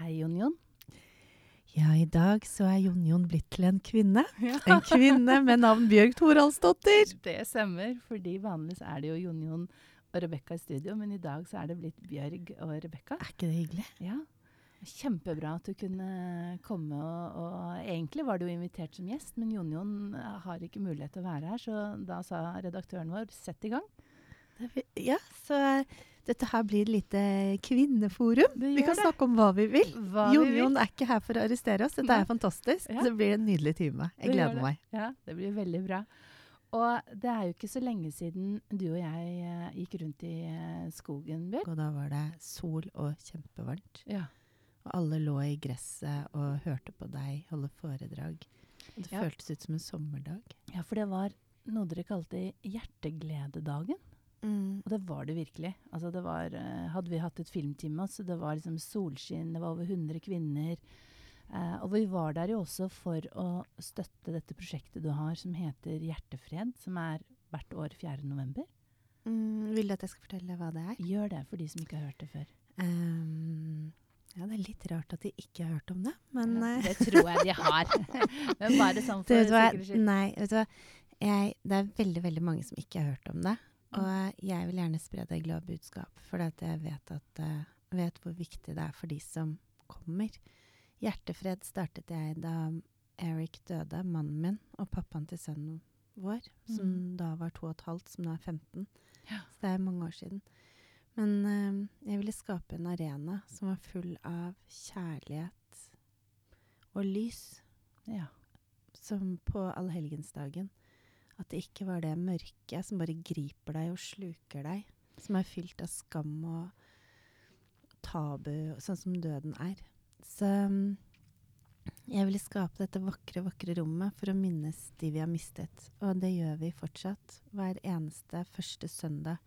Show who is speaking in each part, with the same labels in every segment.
Speaker 1: Hei, Jon Jon.
Speaker 2: Ja, i dag så er Jon Jon blitt til en kvinne. En kvinne med navn Bjørg Thoraldsdottir.
Speaker 1: Det stemmer, fordi vanligvis er det jo Jon Jon og Rebekka i studio, men i dag så er det blitt Bjørg og Rebekka.
Speaker 2: Er ikke det hyggelig?
Speaker 1: Ja. Kjempebra at du kunne komme. Og, og egentlig var du jo invitert som gjest, men Jon Jon har ikke mulighet til å være her, så da sa redaktøren vår sett i gang.
Speaker 2: Ja, så dette her blir et lite kvinneforum. Vi kan
Speaker 1: det.
Speaker 2: snakke om hva vi vil.
Speaker 1: Hva
Speaker 2: Jon. Jon er ikke her for å arrestere oss. Dette er fantastisk.
Speaker 1: Ja.
Speaker 2: Det blir en nydelig time. Jeg
Speaker 1: det
Speaker 2: gleder meg.
Speaker 1: Ja, det blir veldig bra. Og det er jo ikke så lenge siden du og jeg uh, gikk rundt i uh, skogen, Bjørn.
Speaker 2: Og da var det sol og kjempevarmt.
Speaker 1: Ja.
Speaker 2: Og alle lå i gresset og hørte på deg holde foredrag. Det
Speaker 1: Ja.
Speaker 2: føltes ut som en sommerdag.
Speaker 1: ja, for det var noe dere kalte hjerteglededagen. Og det var det virkelig. Altså det var, eh, hadde vi hatt et oss, så det var liksom solskinn, det var over 100 kvinner. Eh, og vi var der jo også for å støtte dette prosjektet du har som heter Hjertefred, som er hvert år 4. november.
Speaker 2: Mm, vil du at jeg skal fortelle hva det er?
Speaker 1: Gjør det for de som ikke har hørt det før.
Speaker 2: Um, ja, det er litt rart at de ikke har hørt om det, men
Speaker 1: Ja,
Speaker 2: eh,
Speaker 1: det tror jeg de har. Men bare sånn for sikkerhets skyld.
Speaker 2: Nei, vet du hva. Jeg, det er veldig, veldig mange som ikke har hørt om det. Og jeg vil gjerne spre det glade budskap, for jeg vet, at, eh, vet hvor viktig det er for de som kommer. Hjertefred startet jeg da Eric døde, mannen min, og pappaen til sønnen vår, som
Speaker 1: Mm.
Speaker 2: da var to og et halvt, som nå er 15.
Speaker 1: Ja.
Speaker 2: Så det er mange år siden. Men eh, jeg ville skape en arena som var full av kjærlighet og lys
Speaker 1: Ja.
Speaker 2: som på allhelgensdagen. At det ikke var det mørket som bare griper deg og sluker deg. Som er fylt av skam og tabu, sånn som døden er. Så mm, jeg ville skape dette vakre, vakre rommet for å minnes de vi har mistet. Og det gjør vi fortsatt hver eneste første søndag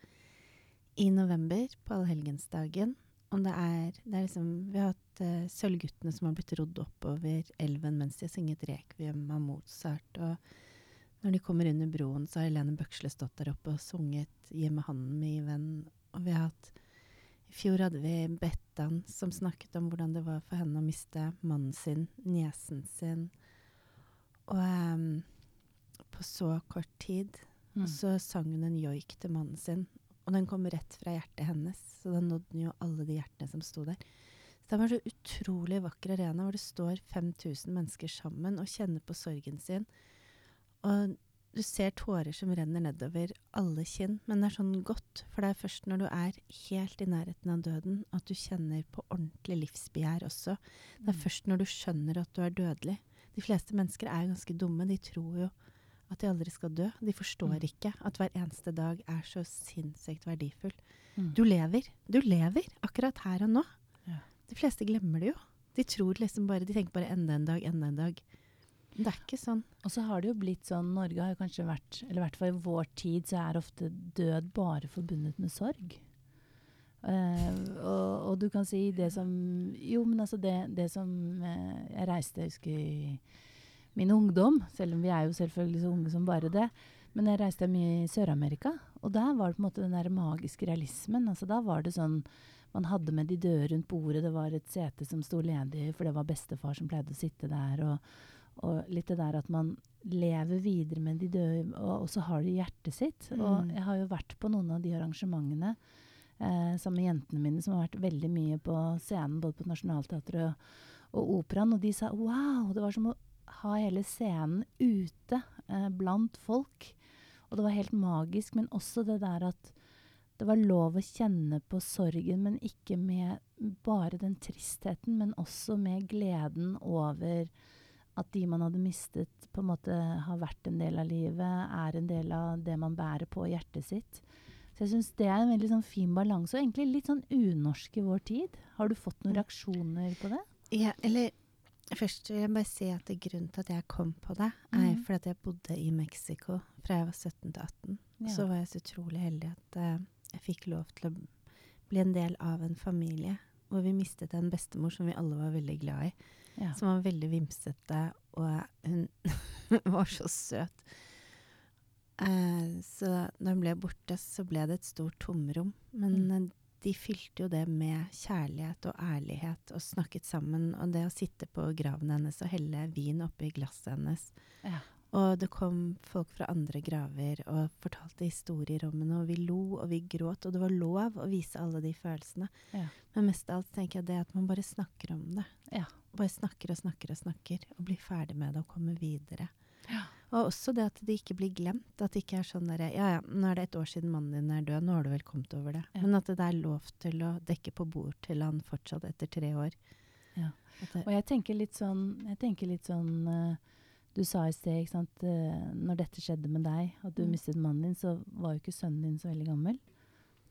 Speaker 2: i november på allhelgensdagen. Om det er, det er liksom, Vi har hatt uh, Sølvguttene som har blitt rodd oppover elven mens de har synget rekviem av Mozart. Og når de kommer under broen, så har Helene Bøksle stått der oppe og sunget 'Gi meg hånden, min venn'. Og vi har hatt I fjor hadde vi Bettan som snakket om hvordan det var for henne å miste mannen sin, niesen sin. Og um, på så kort tid
Speaker 1: Mm.
Speaker 2: og så sang hun en joik til mannen sin, og den kom rett fra hjertet hennes. Så da nådde den jo alle de hjertene som sto der. Så det var en så utrolig vakker arena hvor det står 5000 mennesker sammen og kjenner på sorgen sin. Og du ser tårer som renner nedover alle kinn, men det er sånn godt. For det er først når du er helt i nærheten av døden at du kjenner på ordentlig livsbegjær også. Det er
Speaker 1: Mm.
Speaker 2: først når du skjønner at du er dødelig. De fleste mennesker er jo ganske dumme. De tror jo at de aldri skal dø. De forstår
Speaker 1: Mm.
Speaker 2: ikke at hver eneste dag er så sinnssykt verdifull.
Speaker 1: Mm.
Speaker 2: Du lever. Du lever akkurat her og nå.
Speaker 1: Ja.
Speaker 2: De fleste glemmer det jo. De tror liksom bare, de tenker bare enda en dag, enda en dag. Det er ikke sånn.
Speaker 1: Og så har det jo blitt sånn, Norge har jo kanskje vært, eller i hvert fall i vår tid, så er ofte død bare forbundet med sorg. Uh, og, og du kan si det som Jo, men altså det, det som uh, Jeg reiste, jeg husker i min ungdom, selv om vi er jo selvfølgelig så unge som bare det. Men jeg reiste mye i Sør-Amerika, og der var det på en måte den der magiske realismen. Altså da var det sånn Man hadde med de døde rundt bordet, det var et sete som sto ledig, for det var bestefar som pleide å sitte der. og og litt det der at man lever videre med de døde, og, og så har de hjertet sitt. Og
Speaker 2: Mm.
Speaker 1: jeg har jo vært på noen av de arrangementene eh, sammen med jentene mine, som har vært veldig mye på scenen, både på Nationaltheatret og, og Operaen. Og de sa wow! Det var som å ha hele scenen ute eh, blant folk. Og det var helt magisk. Men også det der at det var lov å kjenne på sorgen, men ikke med bare den tristheten, men også med gleden over at de man hadde mistet, på en måte har vært en del av livet, er en del av det man bærer på i hjertet sitt. Så jeg syns det er en veldig sånn fin balanse, og egentlig litt sånn unorsk i vår tid. Har du fått noen
Speaker 2: Mm.
Speaker 1: reaksjoner på det?
Speaker 2: Ja, eller først vil jeg bare si at grunnen til at jeg kom på det, er
Speaker 1: mm.
Speaker 2: fordi at jeg bodde i Mexico fra jeg var 17 til 18.
Speaker 1: Ja.
Speaker 2: Så var jeg så utrolig heldig at uh, jeg fikk lov til å bli en del av en familie hvor vi mistet en bestemor som vi alle var veldig glad i.
Speaker 1: Ja.
Speaker 2: Som var veldig vimsete, og hun var så søt. Eh, så da hun ble borte, så ble det et stort tomrom. Men
Speaker 1: Mm.
Speaker 2: de fylte jo det med kjærlighet og ærlighet og snakket sammen. Og det å sitte på graven hennes og helle vin oppi glasset hennes.
Speaker 1: Ja.
Speaker 2: Og det kom folk fra andre graver og fortalte historier om henne, og vi lo og vi gråt, og det var lov å vise alle de følelsene.
Speaker 1: Ja.
Speaker 2: Men mest av alt tenker jeg det at man bare snakker om det.
Speaker 1: Ja.
Speaker 2: Bare snakker og snakker og snakker, og blir ferdig med det og kommer videre.
Speaker 1: Ja.
Speaker 2: Og også det at det ikke blir glemt. At det ikke er sånn derre Ja ja, nå er det et år siden mannen din er død, nå har du vel kommet over det. Men at det er lov til å dekke på bord til han fortsatt etter tre år.
Speaker 1: Ja. Og jeg tenker litt sånn, jeg tenker litt sånn eh, Du sa i sted, ikke sant, eh, når dette skjedde med deg, at du
Speaker 2: Mm.
Speaker 1: mistet mannen din, så var jo ikke sønnen din så veldig gammel.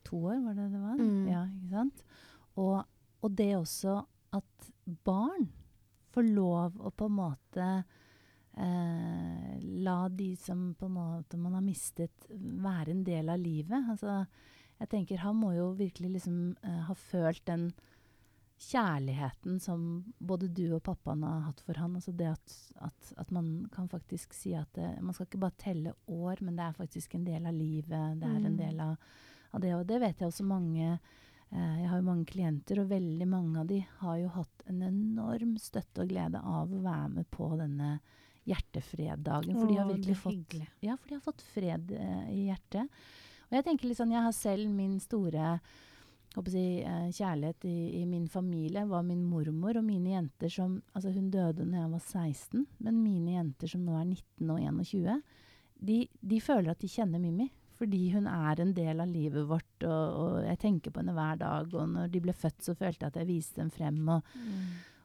Speaker 1: To år, var det det var?
Speaker 2: Mm.
Speaker 1: Ja, ikke sant? Og, og det også at barn får lov å på en måte eh, la de som på en måte man har mistet, være en del av livet. Altså, jeg tenker han må jo virkelig liksom eh, ha følt den kjærligheten som både du og pappaen har hatt for han. Altså det at, at, at man kan faktisk si at det, man skal ikke bare telle år, men det er faktisk en del av livet. Det er en
Speaker 2: Mm.
Speaker 1: del av, av det. Og det vet jeg også mange eh, Jeg har jo mange klienter, og veldig mange av de har jo hatt en enorm støtte og glede av å være med på denne hjertefreddagen. For de har virkelig fått ja, for de har fått fred eh, i hjertet. Og jeg tenker litt sånn, jeg har selv min store eh, kjærlighet i, i min familie var min mormor og mine jenter som Altså, hun døde når jeg var 16, men mine jenter som nå er 19 og 21, de, de føler at de kjenner Mimmi. Fordi hun er en del av livet vårt, og, og jeg tenker på henne hver dag. Og når de ble født, så følte jeg at jeg viste dem frem. Og,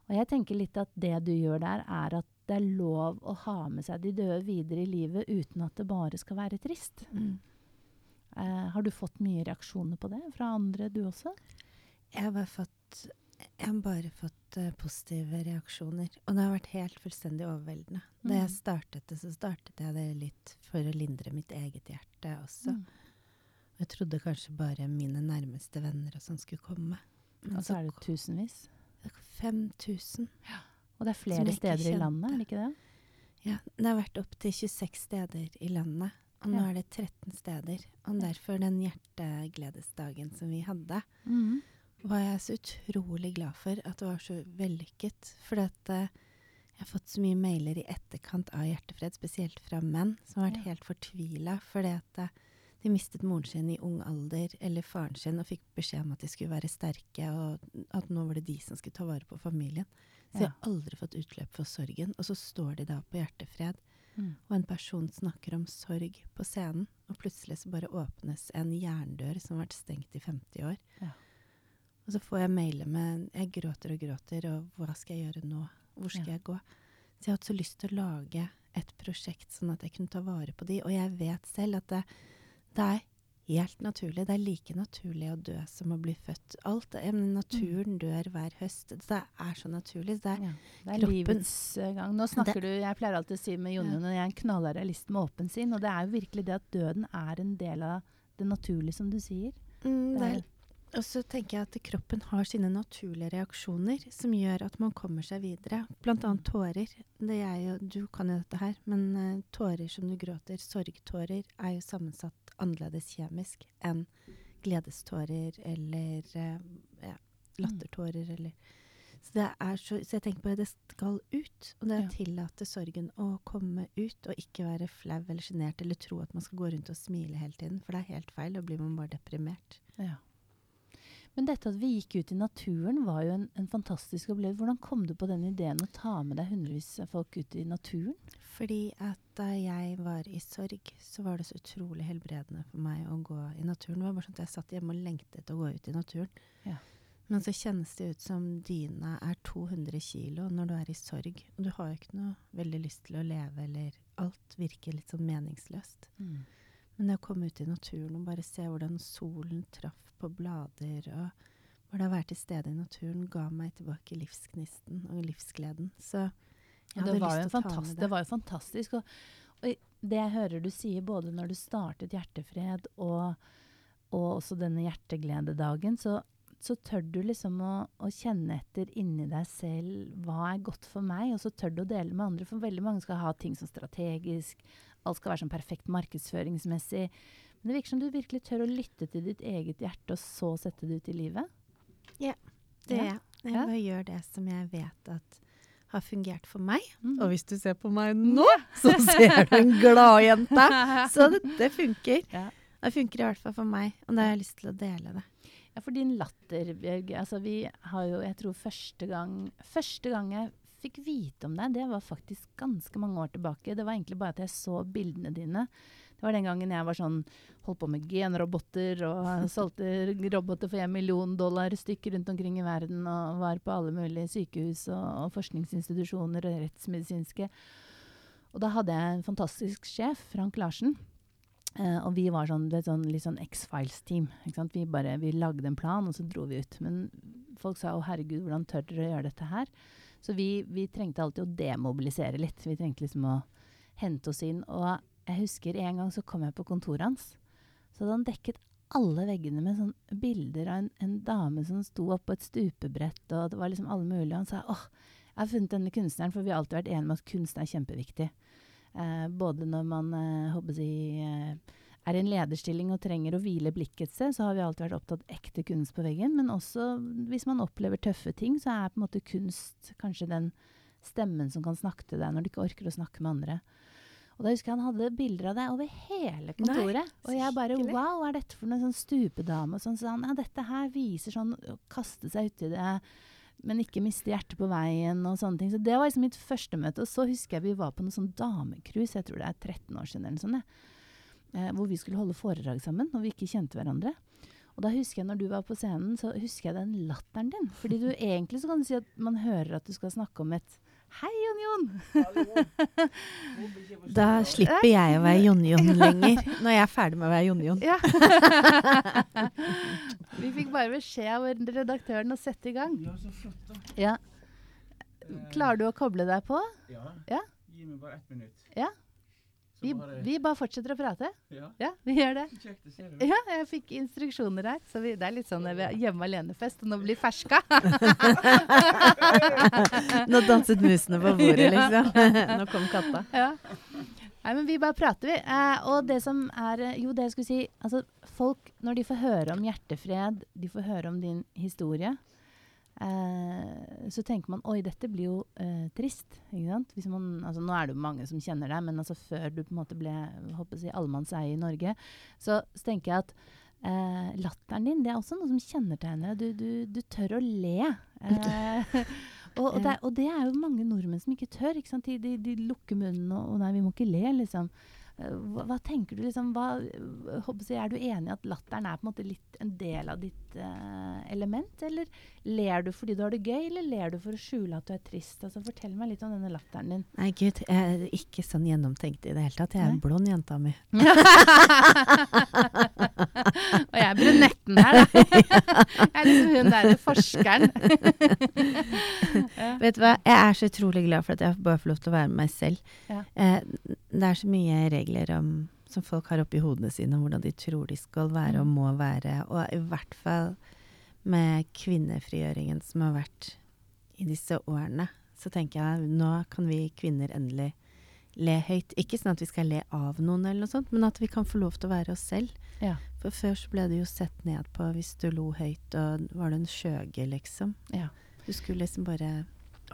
Speaker 1: og jeg tenker litt at det du gjør der, er at det er lov å ha med seg de døde videre i livet uten at det bare skal være trist.
Speaker 2: Mm.
Speaker 1: Eh, har du fått mye reaksjoner på det fra andre, du også?
Speaker 2: Jeg har bare fått har bare fått uh, positive reaksjoner. Og det har vært helt fullstendig overveldende. Da jeg
Speaker 1: Mm.
Speaker 2: startet det, så startet jeg det litt for å lindre mitt eget hjerte også. Mm. Jeg trodde kanskje bare mine nærmeste venner og sånn skulle komme. Men
Speaker 1: Og så er det tusenvis.
Speaker 2: det 5000.
Speaker 1: Og det er flere steder i landet, er det ikke det?
Speaker 2: Ja, det har vært opp til 26 steder i landet. Og nå er det 13 steder. Og derfor den hjertegledesdagen som vi hadde,
Speaker 1: mm.
Speaker 2: var jeg så utrolig glad for at det var så vellykket. For at uh, jeg har fått så mye mailer i etterkant av Hjertefred, spesielt fra menn, som har vært
Speaker 1: Ja.
Speaker 2: helt fortvila fordi at uh, de mistet moren sin i ung alder, eller faren sin, og fikk beskjed om at de skulle være sterke, og at nå var det de som skulle ta vare på familien. Så jeg har aldri fått utløp for sorgen. Og så står de da på Hjertefred,
Speaker 1: Mm.
Speaker 2: og en person snakker om sorg på scenen, og plutselig så bare åpnes en jerndør som har vært stengt i 50 år.
Speaker 1: Ja.
Speaker 2: Og så får jeg mailer med Jeg gråter og gråter, og hva skal jeg gjøre nå? Hvor skal
Speaker 1: Ja.
Speaker 2: jeg gå? Så jeg har hatt så lyst til å lage et prosjekt sånn at jeg kunne ta vare på de. Og jeg vet selv at det, det er helt naturlig. Det er like naturlig å dø som å bli født. Alt, naturen dør hver høst. Det er så naturlig. Det er,
Speaker 1: Ja, det er livets eh, gang. Nå snakker du Jeg pleier alltid å si med Jon
Speaker 2: Ja.
Speaker 1: Jon at jeg er en knallrealist med åpen sinn. Og det er jo virkelig det at døden er en del av det naturlige, som du sier.
Speaker 2: mm,
Speaker 1: Det
Speaker 2: det
Speaker 1: er-
Speaker 2: Og så tenker jeg at kroppen har sine naturlige reaksjoner som gjør at man kommer seg videre. Blant annet tårer. Det er jo, du kan jo dette her, men eh, tårer som du gråter, sorgtårer, er jo sammensatt annerledes kjemisk enn gledestårer eller eh, ja, lattertårer eller så, det så, så jeg tenker på at det skal ut, og det er
Speaker 1: Ja.
Speaker 2: å tillate sorgen å komme ut, og ikke være flau eller sjenert eller tro at man skal gå rundt og smile hele tiden, for det er helt feil, da blir man bare deprimert.
Speaker 1: Ja. Men dette at vi gikk ut i naturen, var jo en, en fantastisk opplevelse. Hvordan kom du på den ideen å ta med deg hundrevis av folk ut i naturen?
Speaker 2: Fordi at da jeg var i sorg, så var det så utrolig helbredende for meg å gå i naturen. Det var bare sånn at jeg satt hjemme og lengtet å gå ut i naturen.
Speaker 1: Ja.
Speaker 2: Men så kjennes det ut som dyna er 200 kilo når du er i sorg. Og du har jo ikke noe veldig lyst til å leve, eller alt virker litt sånn meningsløst. Men det å komme ut i naturen og bare se hvordan solen traff på blader, og bare å være til stede i naturen, ga meg tilbake livsgnisten og livsgleden. Så jeg hadde
Speaker 1: det,
Speaker 2: lyst til å ta med
Speaker 1: det. det var jo fantastisk. Og, og det jeg hører du sier, både når du startet Hjertefred og, og også denne hjerteglededagen, så, så tør du liksom å, å kjenne etter inni deg selv hva er godt for meg, og så tør du å dele med andre. For veldig mange skal ha ting som strategisk, alt skal være sånn perfekt markedsføringsmessig. Men det virker som du virkelig tør å lytte til ditt eget hjerte, og så sette det ut i livet.
Speaker 2: Det
Speaker 1: Ja.
Speaker 2: er jeg. Jeg
Speaker 1: Ja.
Speaker 2: bare gjør det som jeg vet at har fungert for meg.
Speaker 1: Mm.
Speaker 2: Og hvis du ser på meg nå, så ser du en gladjente. Så det, det funker.
Speaker 1: Ja.
Speaker 2: Det funker i hvert fall for meg, og da har jeg lyst til å dele det.
Speaker 1: Ja, for din latter, Bjørg. Altså, vi har jo, jeg tror første gang Første gang jeg fikk vite om deg, det var faktisk ganske mange år tilbake. Det var egentlig bare at jeg så bildene dine. Det var den gangen jeg var sånn Holdt på med genroboter og solgte roboter for en million dollar stykker rundt omkring i verden og var på alle mulige sykehus og, og forskningsinstitusjoner og rettsmedisinske. Og da hadde jeg en fantastisk sjef, Frank Larsen. Uh, og vi var sånn, det sånn, litt sånn X-Files-team. Vi vi lagde en plan, og så dro vi ut. Men folk sa 'Å, herregud, hvordan tør dere å gjøre dette her?' Så vi, vi trengte alltid å demobilisere litt. Vi trengte liksom å hente oss inn. Og jeg husker en gang så kom jeg på kontoret hans. Så hadde han dekket alle veggene med sånn bilder av en, en dame som sto oppå et stupebrett, og det var liksom alle mulige. Og han sa 'Åh, jeg har funnet denne kunstneren', for vi har alltid vært enige om at kunst er kjempeviktig. Eh, både når man eh, håper å si, eh, er i en lederstilling og trenger å hvile blikket seg, så har vi alltid vært opptatt av ekte kunst på veggen. Men også hvis man opplever tøffe ting, så er på en måte kunst kanskje den stemmen som kan snakke til deg når du ikke orker å snakke med andre. Og da husker jeg han hadde bilder av deg over hele kontoret. og jeg bare wow, hva er dette for noen sånn stupedame? Og sånn, så han, ja, dette her viser sånn å kaste seg uti det, men ikke miste hjertet på veien og sånne ting. Så det var liksom mitt første møte. Og så husker jeg vi var på noe sånn damecruise, jeg tror det er 13 år siden eller noe sånt. Eh, hvor vi skulle holde foredrag sammen, og vi ikke kjente hverandre. Og da husker jeg når du var på scenen, så husker jeg den latteren din. Fordi du egentlig så kan du si at man hører at du skal snakke om et Hei, Jon Jon!
Speaker 2: Da slipper jeg å være Jon-Jon lenger, når jeg er ferdig med å være Jon-Jon.
Speaker 1: Ja. vi fikk bare beskjed av redaktøren å sette i gang.
Speaker 3: Ja.
Speaker 1: Ja. Klarer du å koble deg på?
Speaker 3: Ja.
Speaker 1: Ja.
Speaker 3: Gi meg bare ett minutt.
Speaker 1: Ja. Vi,
Speaker 3: bare,
Speaker 1: vi bare fortsetter å prate.
Speaker 3: ja.
Speaker 1: Ja, vi gjør det.
Speaker 3: Kjekt å se deg.
Speaker 1: Ja, jeg fikk instruksjoner her. Så vi, det er litt sånn når vi er hjemme alene-fest, og nå blir ferska.
Speaker 2: Nå danset musene på bordet, liksom. Nå kom katta.
Speaker 1: ja. Nei, men vi bare prater, vi. Eh, og det som er eh, Jo, det jeg skulle si Altså, folk, når de får høre om hjertefred, de får høre om din historie, eh, så tenker man oi, dette blir jo eh, trist. Man, altså, nå er det jo mange som kjenner deg, men altså, før du på en måte ble si, allemannseie i Norge, så, så tenker jeg at eh, latteren din det er også noe som kjennetegner deg. Du, du, du tør å le. Eh, og, og, det, er- og det er jo mange nordmenn som ikke tør. Ikke? De, de, de lukker munnen og, og 'nei, vi må ikke le', liksom. Eh, Hva, hva tenker du liksom, hva, jeg, Er du enig i at latteren er på en måte litt en del av ditt eh, element? Eller ler du fordi du har det gøy, eller ler du for å skjule at du er trist? Altså, fortell meg litt om denne latteren din.
Speaker 2: Nei, gud, jeg er ikke sånn gjennomtenkt i det hele tatt. Jeg er
Speaker 1: Nei.
Speaker 2: en blond jenta mi.
Speaker 1: og jeg er brunetten her, da. jeg er liksom hun derre forskeren. ja.
Speaker 2: Vet du hva, jeg er så utrolig glad for at jeg bare får lov til å være meg selv.
Speaker 1: Ja.
Speaker 2: Eh, det er så mye regler om, som folk har oppi hodene sine, om hvordan de tror de skal være og
Speaker 1: Mm.
Speaker 2: må være. Og i hvert fall med kvinnefrigjøringen som har vært i disse årene, så tenker jeg nå kan vi kvinner endelig le høyt. Ikke sånn at vi skal le av noen, eller noe sånt, men at vi kan få lov til å være oss selv.
Speaker 1: Ja.
Speaker 2: For før så ble det jo sett ned på hvis du lo høyt, og var du en skjøge, liksom.
Speaker 1: Ja.
Speaker 2: Du skulle liksom bare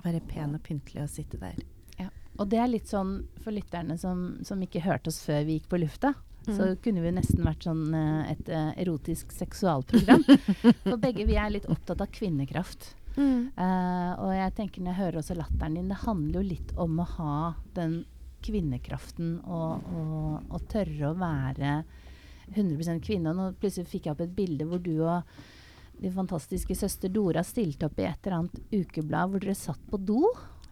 Speaker 2: være pen og pyntelig og sitte der.
Speaker 1: Og det er litt sånn for lytterne som, som ikke hørte oss før vi gikk på lufta. Så
Speaker 2: Mm.
Speaker 1: kunne vi nesten vært sånn eh, et eh, erotisk seksualprogram. For begge vi er litt opptatt av kvinnekraft.
Speaker 2: Mm.
Speaker 1: Uh, og jeg tenker når jeg hører også latteren din, det handler jo litt om å ha den kvinnekraften og, og, og tørre å være 100 kvinne. Og nå plutselig fikk jeg opp et bilde hvor du og din fantastiske søster Dora stilte opp i et eller annet ukeblad hvor dere satt på do.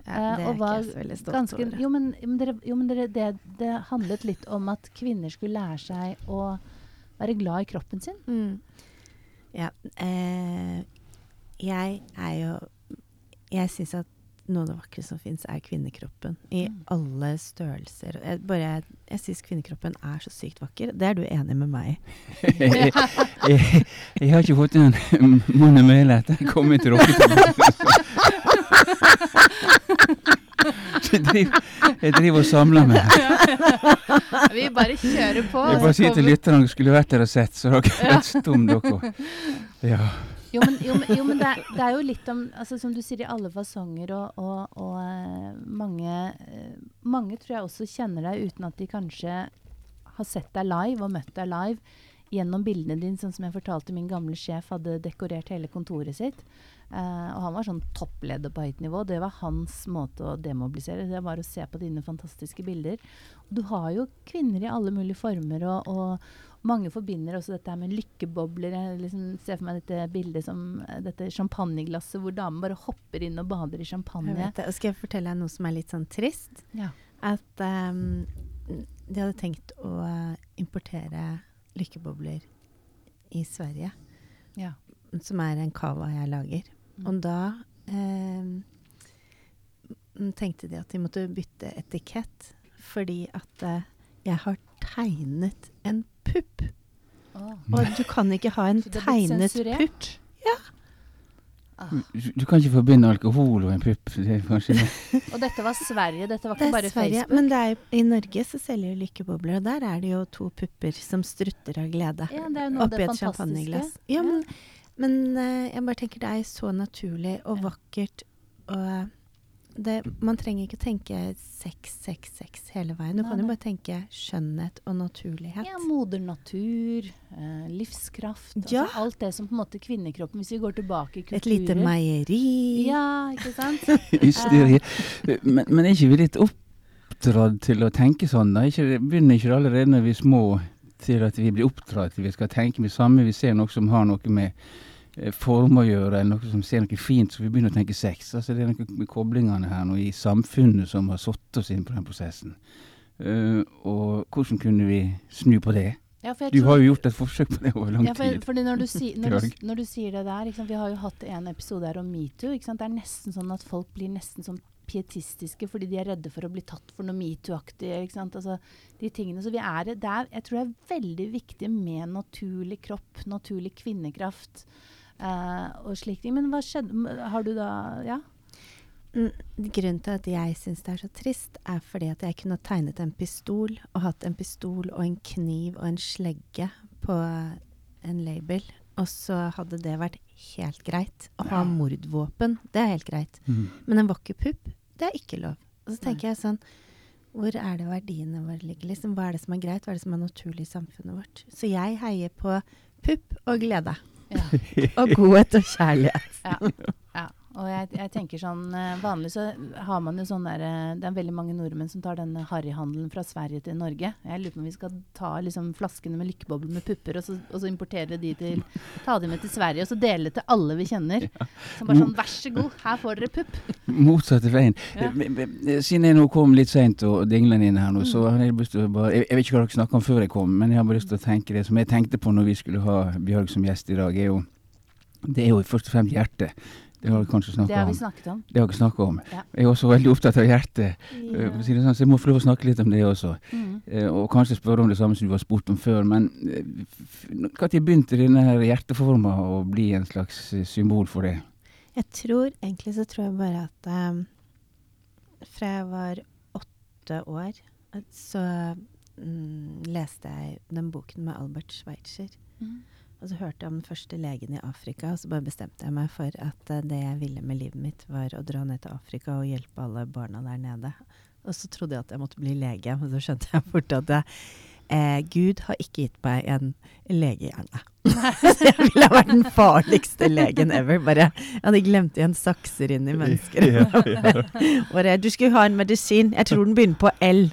Speaker 2: Ja,
Speaker 1: Eh,
Speaker 2: det er ikke jeg så veldig stolt
Speaker 1: Ganske,
Speaker 2: over.
Speaker 1: jo, men, men, dere, jo, men dere, det, det handlet litt om at kvinner skulle lære seg å være glad i kroppen sin.
Speaker 2: Mm. Ja. Eh, jeg er jo Jeg syns at noe av det vakre som fins, er kvinnekroppen. I
Speaker 1: Mm.
Speaker 2: alle størrelser. Jeg, bare, jeg, jeg syns kvinnekroppen er så sykt vakker. Det er du enig med meg i?
Speaker 3: jeg, jeg, jeg har ikke fått en munn og mæle etter jeg kom til dere. Jeg driver, jeg driver og samler meg.
Speaker 1: Vi bare kjører på.
Speaker 3: Jeg bare sier til lytterne at dere skulle vært der og sett, så dere er helt stumme, dere. Ja.
Speaker 1: Jo, men, jo, men, jo, men det, er, det er jo litt om altså, Som du sier, i alle fasonger, og, og, og eh, mange, eh, mange tror jeg også kjenner deg uten at de kanskje har sett deg live og møtt deg live gjennom bildene dine, sånn som jeg fortalte min gamle sjef hadde dekorert hele kontoret sitt. Eh, og han var sånn toppleder på høyt nivå. Det var hans måte å demobilisere. Det var å se på dine fantastiske bilder. Og du har jo kvinner i alle mulige former, og, og mange forbinder også dette her med lykkebobler. Jeg liksom ser for meg dette bildet som dette champagneglasset hvor damen bare hopper inn og bader i
Speaker 2: Jeg
Speaker 1: champagne.
Speaker 2: vet det. Skal jeg fortelle deg noe som er litt sånn trist?
Speaker 1: Ja.
Speaker 2: At um, de hadde tenkt å importere lykkebobler i Sverige,
Speaker 1: Ja.
Speaker 2: som er en cava jeg lager.
Speaker 1: Mm.
Speaker 2: Og da eh, tenkte de at de måtte bytte etikett, fordi at eh, jeg har tegnet en pupp.
Speaker 1: Oh.
Speaker 2: Og du kan ikke ha en tegnet pupp.
Speaker 1: Ah.
Speaker 3: Du, du kan ikke forbinde alkohol og en pupp. Det
Speaker 1: Og dette var Sverige, dette var ikke
Speaker 2: det
Speaker 1: bare
Speaker 2: Sverige,
Speaker 1: Facebook.
Speaker 2: men det er, i Norge så selger jo lykkebobler, og der er det jo to pupper som strutter av glede.
Speaker 1: Ja, det er noe
Speaker 2: oppi
Speaker 1: det
Speaker 2: et champagneglass. Ja, men, men eh, jeg bare tenker det er så naturlig og vakkert. Og det, man trenger ikke tenke sex, sex, sex hele veien. Du
Speaker 1: Nei,
Speaker 2: kan jo bare tenke skjønnhet og naturlighet.
Speaker 1: Ja, moder natur, eh, livskraft.
Speaker 2: Ja.
Speaker 1: Altså alt det som på en måte kvinnekroppen Hvis vi går tilbake i kulturer
Speaker 2: Et lite meieri.
Speaker 1: Ja, ikke sant?
Speaker 3: hysteri. Men, men er ikke vi litt oppdratt til å tenke sånn? da? Ikke, begynner ikke det allerede når vi er små til at vi blir oppdratt til vi skal tenke med samme vi ser noe som har noe med eh, form å gjøre, eller noe som ser noe fint, så vi begynner å tenke sex. Altså Det er noe med koblingene her nå i samfunnet som har satt oss inn på den prosessen. Uh, og hvordan kunne vi snu på det?
Speaker 1: Ja,
Speaker 3: Du har jo gjort et forsøk på det over lang
Speaker 1: ja, for,
Speaker 3: tid.
Speaker 1: fordi når du, si, når, du, når du sier det der? Vi har jo hatt en episode her om metoo. Det er nesten sånn at folk blir nesten sånn pietistiske fordi de er redde for å bli tatt for noe metoo-aktig. Altså, de tingene. Så vi er, det er, jeg tror det er veldig viktig med naturlig kropp, naturlig kvinnekraft eh, og slike ting. Men hva skjedde? Har du da Ja?
Speaker 2: Mm, Grunnen til at jeg syns det er så trist, er fordi at jeg kunne tegnet en pistol, og hatt en pistol og en kniv og en slegge på en label. Og så hadde det vært helt greit. Å ha mordvåpen, det er helt greit.
Speaker 3: Mm.
Speaker 2: Men en vakker pupp, det er ikke lov. Og så
Speaker 1: Nei.
Speaker 2: tenker jeg sånn Hvor er det verdiene våre ligger? Liksom, hva er det som er greit? Hva er det som er naturlig i samfunnet vårt? Så jeg heier på pupp og glede.
Speaker 1: Ja.
Speaker 2: Og godhet og kjærlighet.
Speaker 1: Ja. ja. Og jeg, jeg tenker sånn eh, Vanlig så har man jo sånn der eh, Det er veldig mange nordmenn som tar denne harryhandelen fra Sverige til Norge. Jeg lurer på om vi skal ta liksom flaskene med lykkebobler med pupper, og så, og så importere de til Ta de med til Sverige, og så dele til alle vi kjenner. Som bare sånn Vær så god, her får dere pupp.
Speaker 3: Motsatte veien.
Speaker 1: Ja.
Speaker 3: Siden jeg nå kom litt seint og dinglende inn her nå, så
Speaker 1: Mm.
Speaker 3: har jeg lyst til å bare jeg, jeg vet ikke hva dere snakka om før jeg kom, men jeg har bare lyst til å tenke det som jeg tenkte på når vi skulle ha Bjørg som gjest i dag, er jo Det er jo først og fremst hjertet. Det har vi kanskje
Speaker 1: Det har vi snakket om.
Speaker 3: Det har vi snakket om.
Speaker 1: Ja.
Speaker 3: Jeg er også veldig opptatt av hjertet, eh, si det sånn, så jeg må få lov å snakke litt om det også.
Speaker 1: Mm.
Speaker 3: Eh, og kanskje spørre om det samme som du har spurt om før. Men når begynte denne hjerteforma å bli en slags eh, symbol for det?
Speaker 2: Jeg tror egentlig så tror jeg bare at um, fra jeg var åtte år, så um, leste jeg den boken med Albert Schweitzer.
Speaker 1: Mm.
Speaker 2: Og så hørte jeg om den første legen i Afrika, og så bare bestemte jeg meg for at eh, det jeg ville med livet mitt, var å dra ned til Afrika og hjelpe alle barna der nede. Og så trodde jeg at jeg måtte bli lege, men så skjønte jeg fort at jeg, eh, Gud har ikke gitt meg en legehjerne. så jeg ville ha vært den farligste legen ever. Bare, jeg hadde glemt igjen sakser inn i mennesker. Bare, du skulle ha en medisin. Jeg tror den begynner på L.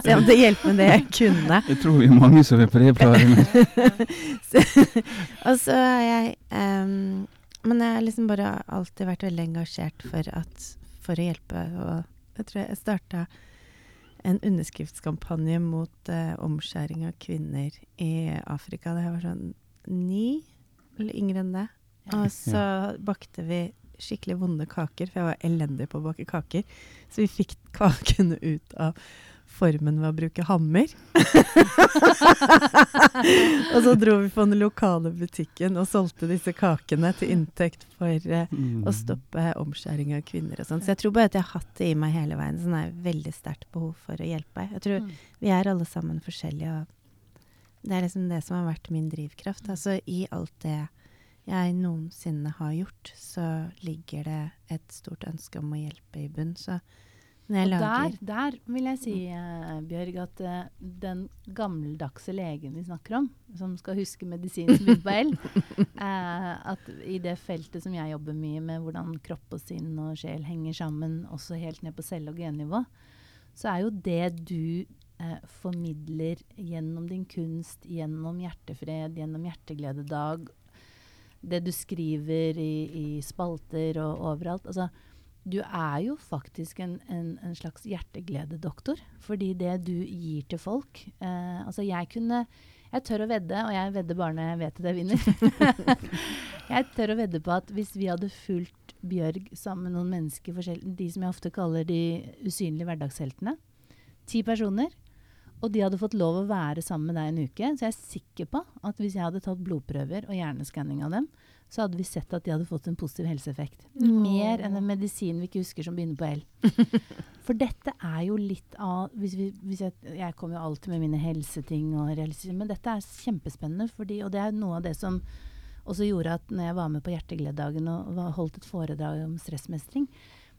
Speaker 2: så jeg måtte hjelpe med det jeg kunne.
Speaker 3: Jeg tror vi er mange som er på det planet.
Speaker 2: og så jeg ehm, Men jeg har liksom bare alltid vært veldig engasjert for, at, for å hjelpe. Og jeg tror jeg starta en underskriftskampanje mot eh, omskjæring av kvinner i Afrika da jeg var sånn ni, eller yngre enn det. Og så bakte vi skikkelig vonde kaker, for jeg var elendig på å bake kaker. Så vi fikk kakene ut av formen ved å bruke hammer. og så dro vi på den lokale butikken og solgte disse kakene til inntekt for uh,
Speaker 3: Mm.
Speaker 2: å stoppe omskjæring av kvinner og sånn. Så jeg tror bare at jeg har hatt det i meg hele veien. Sånn er veldig sterkt behov for å hjelpe. Jeg tror
Speaker 1: Mm.
Speaker 2: vi er alle sammen forskjellige, og det er liksom det som har vært min drivkraft. Altså i alt det jeg noensinne har gjort, så ligger det et stort ønske om å hjelpe i bunn. Så
Speaker 1: Og der, der vil jeg si, eh, Bjørg, at eh, den gammeldagse legen vi snakker om, som skal huske medisin som begynner på L, eh, at i det feltet som jeg jobber mye med, hvordan kropp og sinn og sjel henger sammen, også helt ned på celle- og gennivå, så er jo det du eh, formidler gjennom din kunst, gjennom hjertefred, gjennom hjerteglededag, det du skriver i, i spalter og overalt altså, du er jo faktisk en, en, en slags hjerteglededoktor. Fordi det du gir til folk eh, Altså, jeg kunne Jeg tør å vedde, og jeg vedder bare når jeg vet at jeg vinner. jeg tør å vedde på at hvis vi hadde fulgt Bjørg sammen med noen mennesker, de som jeg ofte kaller de usynlige hverdagsheltene, ti personer, og de hadde fått lov å være sammen med deg en uke, så jeg er sikker på at hvis jeg hadde tatt blodprøver og hjerneskanning av dem, så hadde vi sett at de hadde fått en positiv helseeffekt. Mer enn en medisin vi ikke husker som begynner på L. For dette er jo litt av hvis vi, hvis jeg, jeg kommer jo alltid med mine helseting, og men dette er kjempespennende. Fordi, og det er noe av det som også gjorde at når jeg var med på Hjertegleddagen og, var, holdt et foredrag om stressmestring,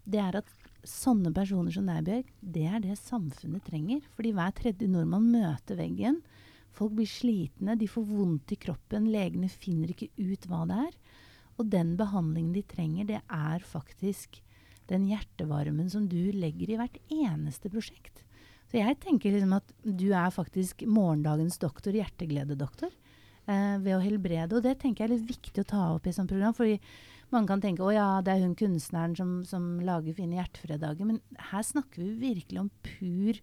Speaker 1: det er at sånne personer som deg, Bjørg, det er det samfunnet trenger. Fordi hver tredje nordmann møter veggen. Folk blir slitne, de får vondt i kroppen, legene finner ikke ut hva det er. Og den behandlingen de trenger, det er faktisk den hjertevarmen som du legger i hvert eneste prosjekt. Så jeg tenker liksom at du er faktisk morgendagens doktor, hjerteglededoktor, eh, ved å helbrede. Og det tenker jeg er litt viktig å ta opp i et sånt program. fordi mange kan tenke å ja, det er hun kunstneren som, som lager fine hjertefredager. Men her snakker vi virkelig om pur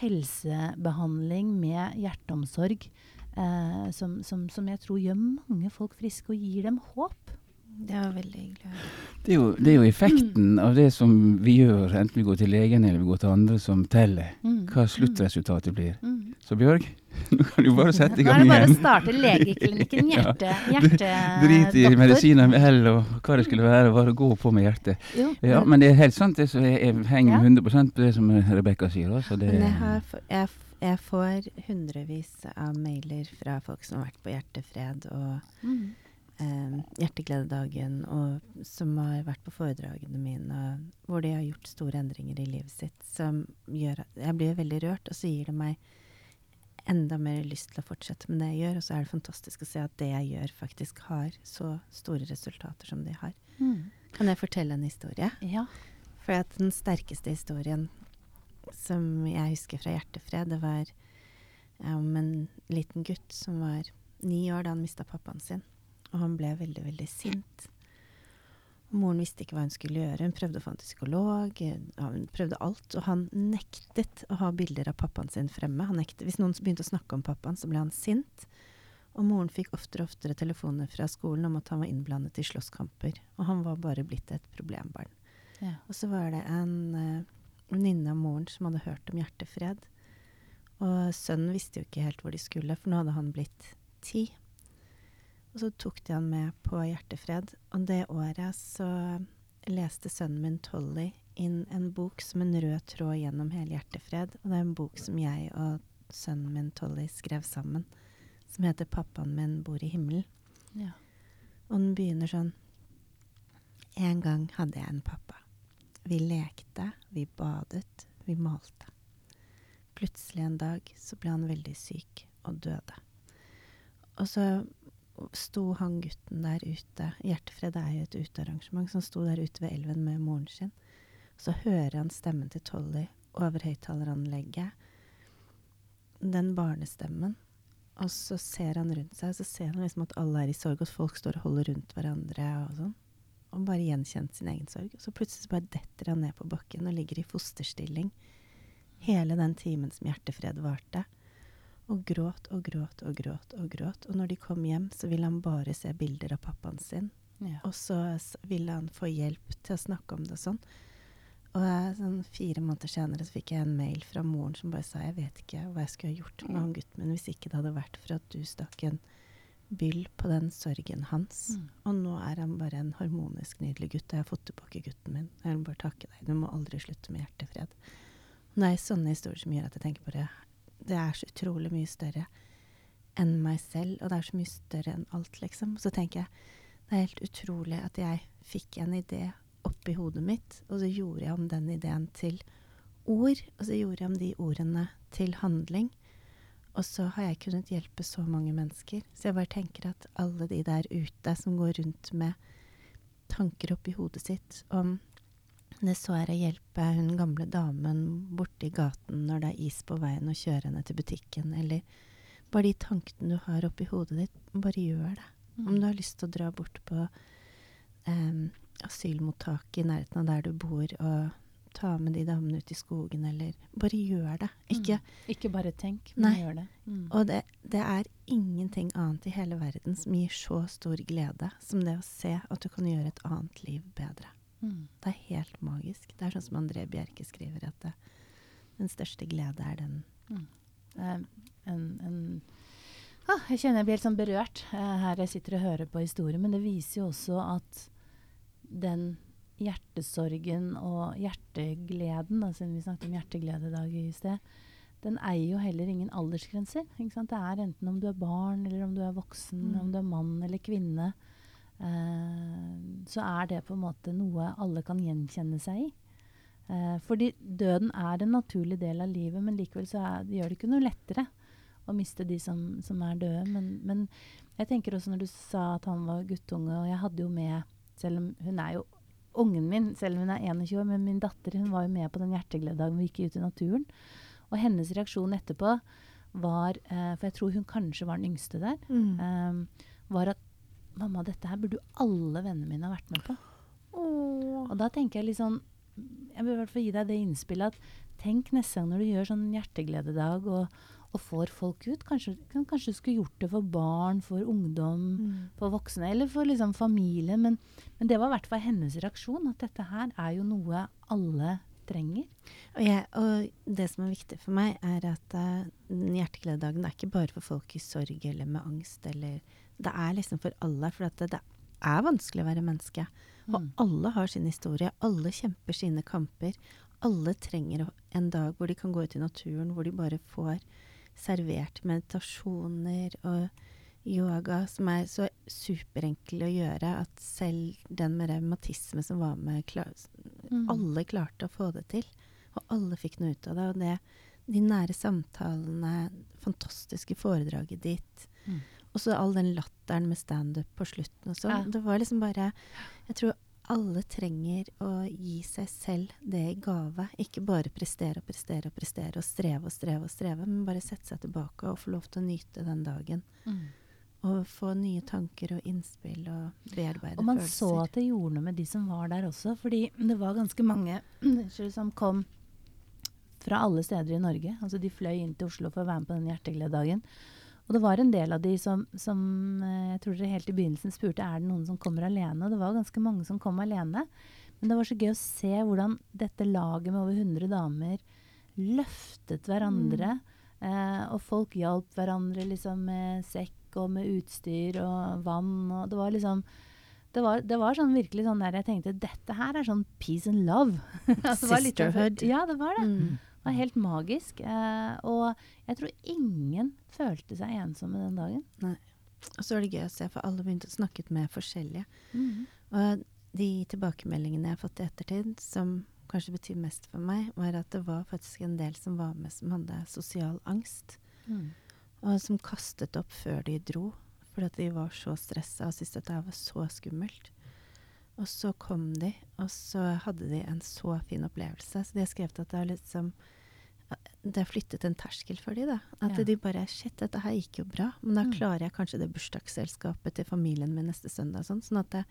Speaker 1: helsebehandling med hjerteomsorg. Eh, som, som, som jeg tror gjør mange folk friske og gir dem håp.
Speaker 2: Det var veldig hyggelig.
Speaker 3: Det er, jo, det er jo effekten av det som vi gjør, enten vi går til legen eller vi går til andre, som teller.
Speaker 1: Mm.
Speaker 3: Hva sluttresultatet blir.
Speaker 1: Mm.
Speaker 3: Så Bjørg, nå kan du bare sette i gang igjen.
Speaker 1: Nå er det bare å starte legeklinikken hjerte, hjerte
Speaker 3: Drit i medisiner med L og hva det skulle være, bare gå på med hjertet.
Speaker 1: Jo,
Speaker 3: Ja, men det er helt sant, det, så jeg, jeg henger
Speaker 1: Ja.
Speaker 3: 100 på det som Rebekka sier. Altså, det,
Speaker 2: Men jeg, har, jeg, jeg får hundrevis av mailer fra folk som har vært på Hjertefred og
Speaker 1: mm.
Speaker 2: eh, Hjerteglededagen, og som har vært på foredragene mine, hvor de har gjort store endringer i livet sitt, som gjør at jeg blir veldig rørt, og så gir det meg enda mer lyst til å fortsette med det jeg gjør, og så er det fantastisk å se at det jeg gjør, faktisk har så store resultater som de har.
Speaker 1: Mm.
Speaker 2: Kan jeg fortelle en historie?
Speaker 1: Ja.
Speaker 2: For at den sterkeste historien som jeg husker fra Hjertefred, det var eh, om en liten gutt som var ni år da han mista pappaen sin. Og han ble veldig, veldig sint. Og moren visste ikke hva hun skulle gjøre. Hun prøvde å få en psykolog. eh, Hun prøvde alt. Og han nektet å ha bilder av pappaen sin fremme. Hvis noen begynte å snakke om pappaen, så ble han sint. Og moren fikk oftere og oftere telefoner fra skolen om at han var innblandet i slåsskamper. Og han var bare blitt et problembarn.
Speaker 1: Ja.
Speaker 2: Og så var det en uh, venninne av moren som hadde hørt om hjertefred. Og sønnen visste jo ikke helt hvor de skulle, for nå hadde han blitt ti. Og så tok de han med på hjertefred. Og det året så leste sønnen min Tolly inn en bok som en rød tråd gjennom hele Hjertefred. Og det er en bok som jeg og sønnen min Tolly skrev sammen, som heter 'Pappaen min bor i himmelen'.
Speaker 1: Ja.
Speaker 2: Og den begynner sånn En gang hadde jeg en pappa. Vi lekte, vi badet, vi malte. Plutselig en dag så ble han veldig syk og døde. Og så sto han gutten der ute Hjertefred er jo et utearrangement, som sto der ute ved elven med moren sin. Så hører han stemmen til Tolly over høyttaleranlegget. Den barnestemmen. Og så ser han rundt seg, så ser han liksom at alle er i sorg, og folk står og holder rundt hverandre og sånn. Og bare gjenkjent sin egen sorg. Og så plutselig så bare detter han ned på bakken og ligger i fosterstilling hele den timen som hjertefred varte. Og gråt og gråt og gråt og gråt. Og når de kom hjem, så ville han bare se bilder av pappaen sin.
Speaker 1: Ja.
Speaker 2: Og så ville han få hjelp til å snakke om det og sånn. Og sånn fire måneder senere så fikk jeg en mail fra moren som bare sa jeg vet ikke hva jeg skulle ha gjort med han gutten min hvis ikke det hadde vært for at du stakk en byll på den sorgen hans.
Speaker 1: Mm.
Speaker 2: Og nå er han bare en harmonisk, nydelig gutt. Og jeg har fått tilbake gutten min. Jeg vil bare takke deg. Du må aldri slutte med hjertefred. Og det er sånne historier som gjør at jeg tenker på Det er så utrolig mye større enn meg selv, og det er så mye større enn alt, liksom. Så tenker jeg det er helt utrolig at jeg fikk en idé oppi hodet mitt, og så gjorde jeg om den ideen til ord, og så gjorde jeg om de ordene til handling. Og så har jeg kunnet hjelpe så mange mennesker. Så jeg bare tenker at alle de der ute som går rundt med tanker oppi hodet sitt om det så er å hjelpe hun gamle damen borte i gaten når det er is på veien, og kjøre henne til butikken, eller bare de tankene du har oppi hodet ditt, bare gjør det. Om du har lyst til å dra bort på em, asylmottak i nærheten av der du bor, og ta med de damene ut i skogen, eller Bare gjør det. Ikke
Speaker 1: Ikke bare tenk, men gjør det. Mm.
Speaker 2: Og det, det er ingenting annet i hele verden som gir så stor glede som det å se at du kan gjøre et annet liv bedre.
Speaker 1: Mm.
Speaker 2: Det er helt magisk. Det er sånn som André Bjerke skriver, at det, den største glede er den
Speaker 1: er en, en ah, Jeg kjenner jeg blir helt sånn berørt eh, her jeg sitter og hører på historien, men det viser jo også at den hjertesorgen og hjertegleden, da, siden vi snakket om hjerteglede i dag i sted, den eier jo heller ingen aldersgrenser. Ikke sant? Det er enten om du er barn, eller om du er voksen,
Speaker 2: Mm.
Speaker 1: om du er mann eller kvinne. Eh, så er det på en måte noe alle kan gjenkjenne seg i. Eh, fordi døden er en naturlig del av livet, men likevel så er, det gjør det ikke noe lettere å miste de som, som er døde. Men, men jeg tenker også når du sa at han var guttunge, og jeg hadde jo med Selv om hun er jo ungen min, selv om hun er 21 år, men min datter hun var jo med på den hjerteglededagen vi gikk ut i naturen. Og hennes reaksjon etterpå var eh, For jeg tror hun kanskje var den yngste der. eh, var at Mamma, dette her burde jo alle vennene mine ha vært med på. Og da tenker jeg litt sånn Jeg vil i hvert fall gi deg det innspillet at tenk neste gang når du gjør sånn hjerteglededag og, og får folk ut. Kanskje, kanskje du skulle gjort det for barn, for ungdom,
Speaker 2: Mm.
Speaker 1: for voksne eller for liksom familie. Men, men det var i hvert fall hennes reaksjon. At dette her er jo noe alle trenger.
Speaker 2: Og, jeg, og det som er viktig for meg, er at uh, hjerteglededagen er ikke bare for folk i sorg eller med angst. Eller, det er liksom for alle. For det, det er vanskelig å være menneske. Og
Speaker 1: Mm.
Speaker 2: alle har sin historie. Alle kjemper sine kamper. Alle trenger en dag hvor de kan gå ut i naturen, hvor de bare får servert meditasjoner og yoga som er så superenkle å gjøre at selv den med revmatisme som var med, klar,
Speaker 1: Mm.
Speaker 2: alle klarte å få det til. Og alle fikk noe ut av det. Og det, de nære samtalene, fantastiske foredraget ditt.
Speaker 1: Mm.
Speaker 2: Og så all den latteren med standup på slutten og sånn.
Speaker 1: Ja.
Speaker 2: Det var liksom bare Jeg tror alle trenger å gi seg selv det i gave. Ikke bare prestere og prestere og prestere og streve og streve og streve, men bare sette seg tilbake og få lov til å nyte den dagen.
Speaker 1: Mm.
Speaker 2: Og få nye tanker og innspill og bearbeide følelser.
Speaker 1: Og man
Speaker 2: følelser.
Speaker 1: så at det gjorde noe med de som var der også. Fordi det var ganske mange som kom fra alle steder i Norge. Altså De fløy inn til Oslo for å være med på den hjerteglededagen. Og det var en del av de som, som eh, jeg tror dere helt i begynnelsen spurte er det noen som kommer alene. Og det var ganske mange som kom alene. Men det var så gøy å se hvordan dette laget med over 100 damer løftet hverandre. Eh, og folk hjalp hverandre liksom med sekk og med utstyr og vann. Og det var liksom det var, det var sånn virkelig sånn der jeg tenkte dette her er sånn peace and love.
Speaker 2: Sisterhood.
Speaker 1: Ja, det var det.
Speaker 2: Mm.
Speaker 1: Det var helt magisk. Eh, og jeg tror ingen følte seg ensomme den dagen. Nei.
Speaker 2: Og så var det gøy å se, for alle begynte å snakke med forskjellige.
Speaker 1: Mhm.
Speaker 2: Og de tilbakemeldingene jeg har fått i ettertid, som kanskje betyr mest for meg, var at det var faktisk en del som var med som hadde sosial angst.
Speaker 1: Mm.
Speaker 2: Og som kastet opp før de dro, fordi at de var så stressa og syntes dette det var så skummelt. Og så kom de, og så hadde de en så fin opplevelse. Så de har skrevet at det er liksom Det har flyttet en terskel for dem, da. At
Speaker 1: Ja.
Speaker 2: de bare Shit, dette her gikk jo bra. Men da
Speaker 1: Mm.
Speaker 2: klarer jeg kanskje det bursdagsselskapet til familien min neste søndag. Sånn, sånn at det,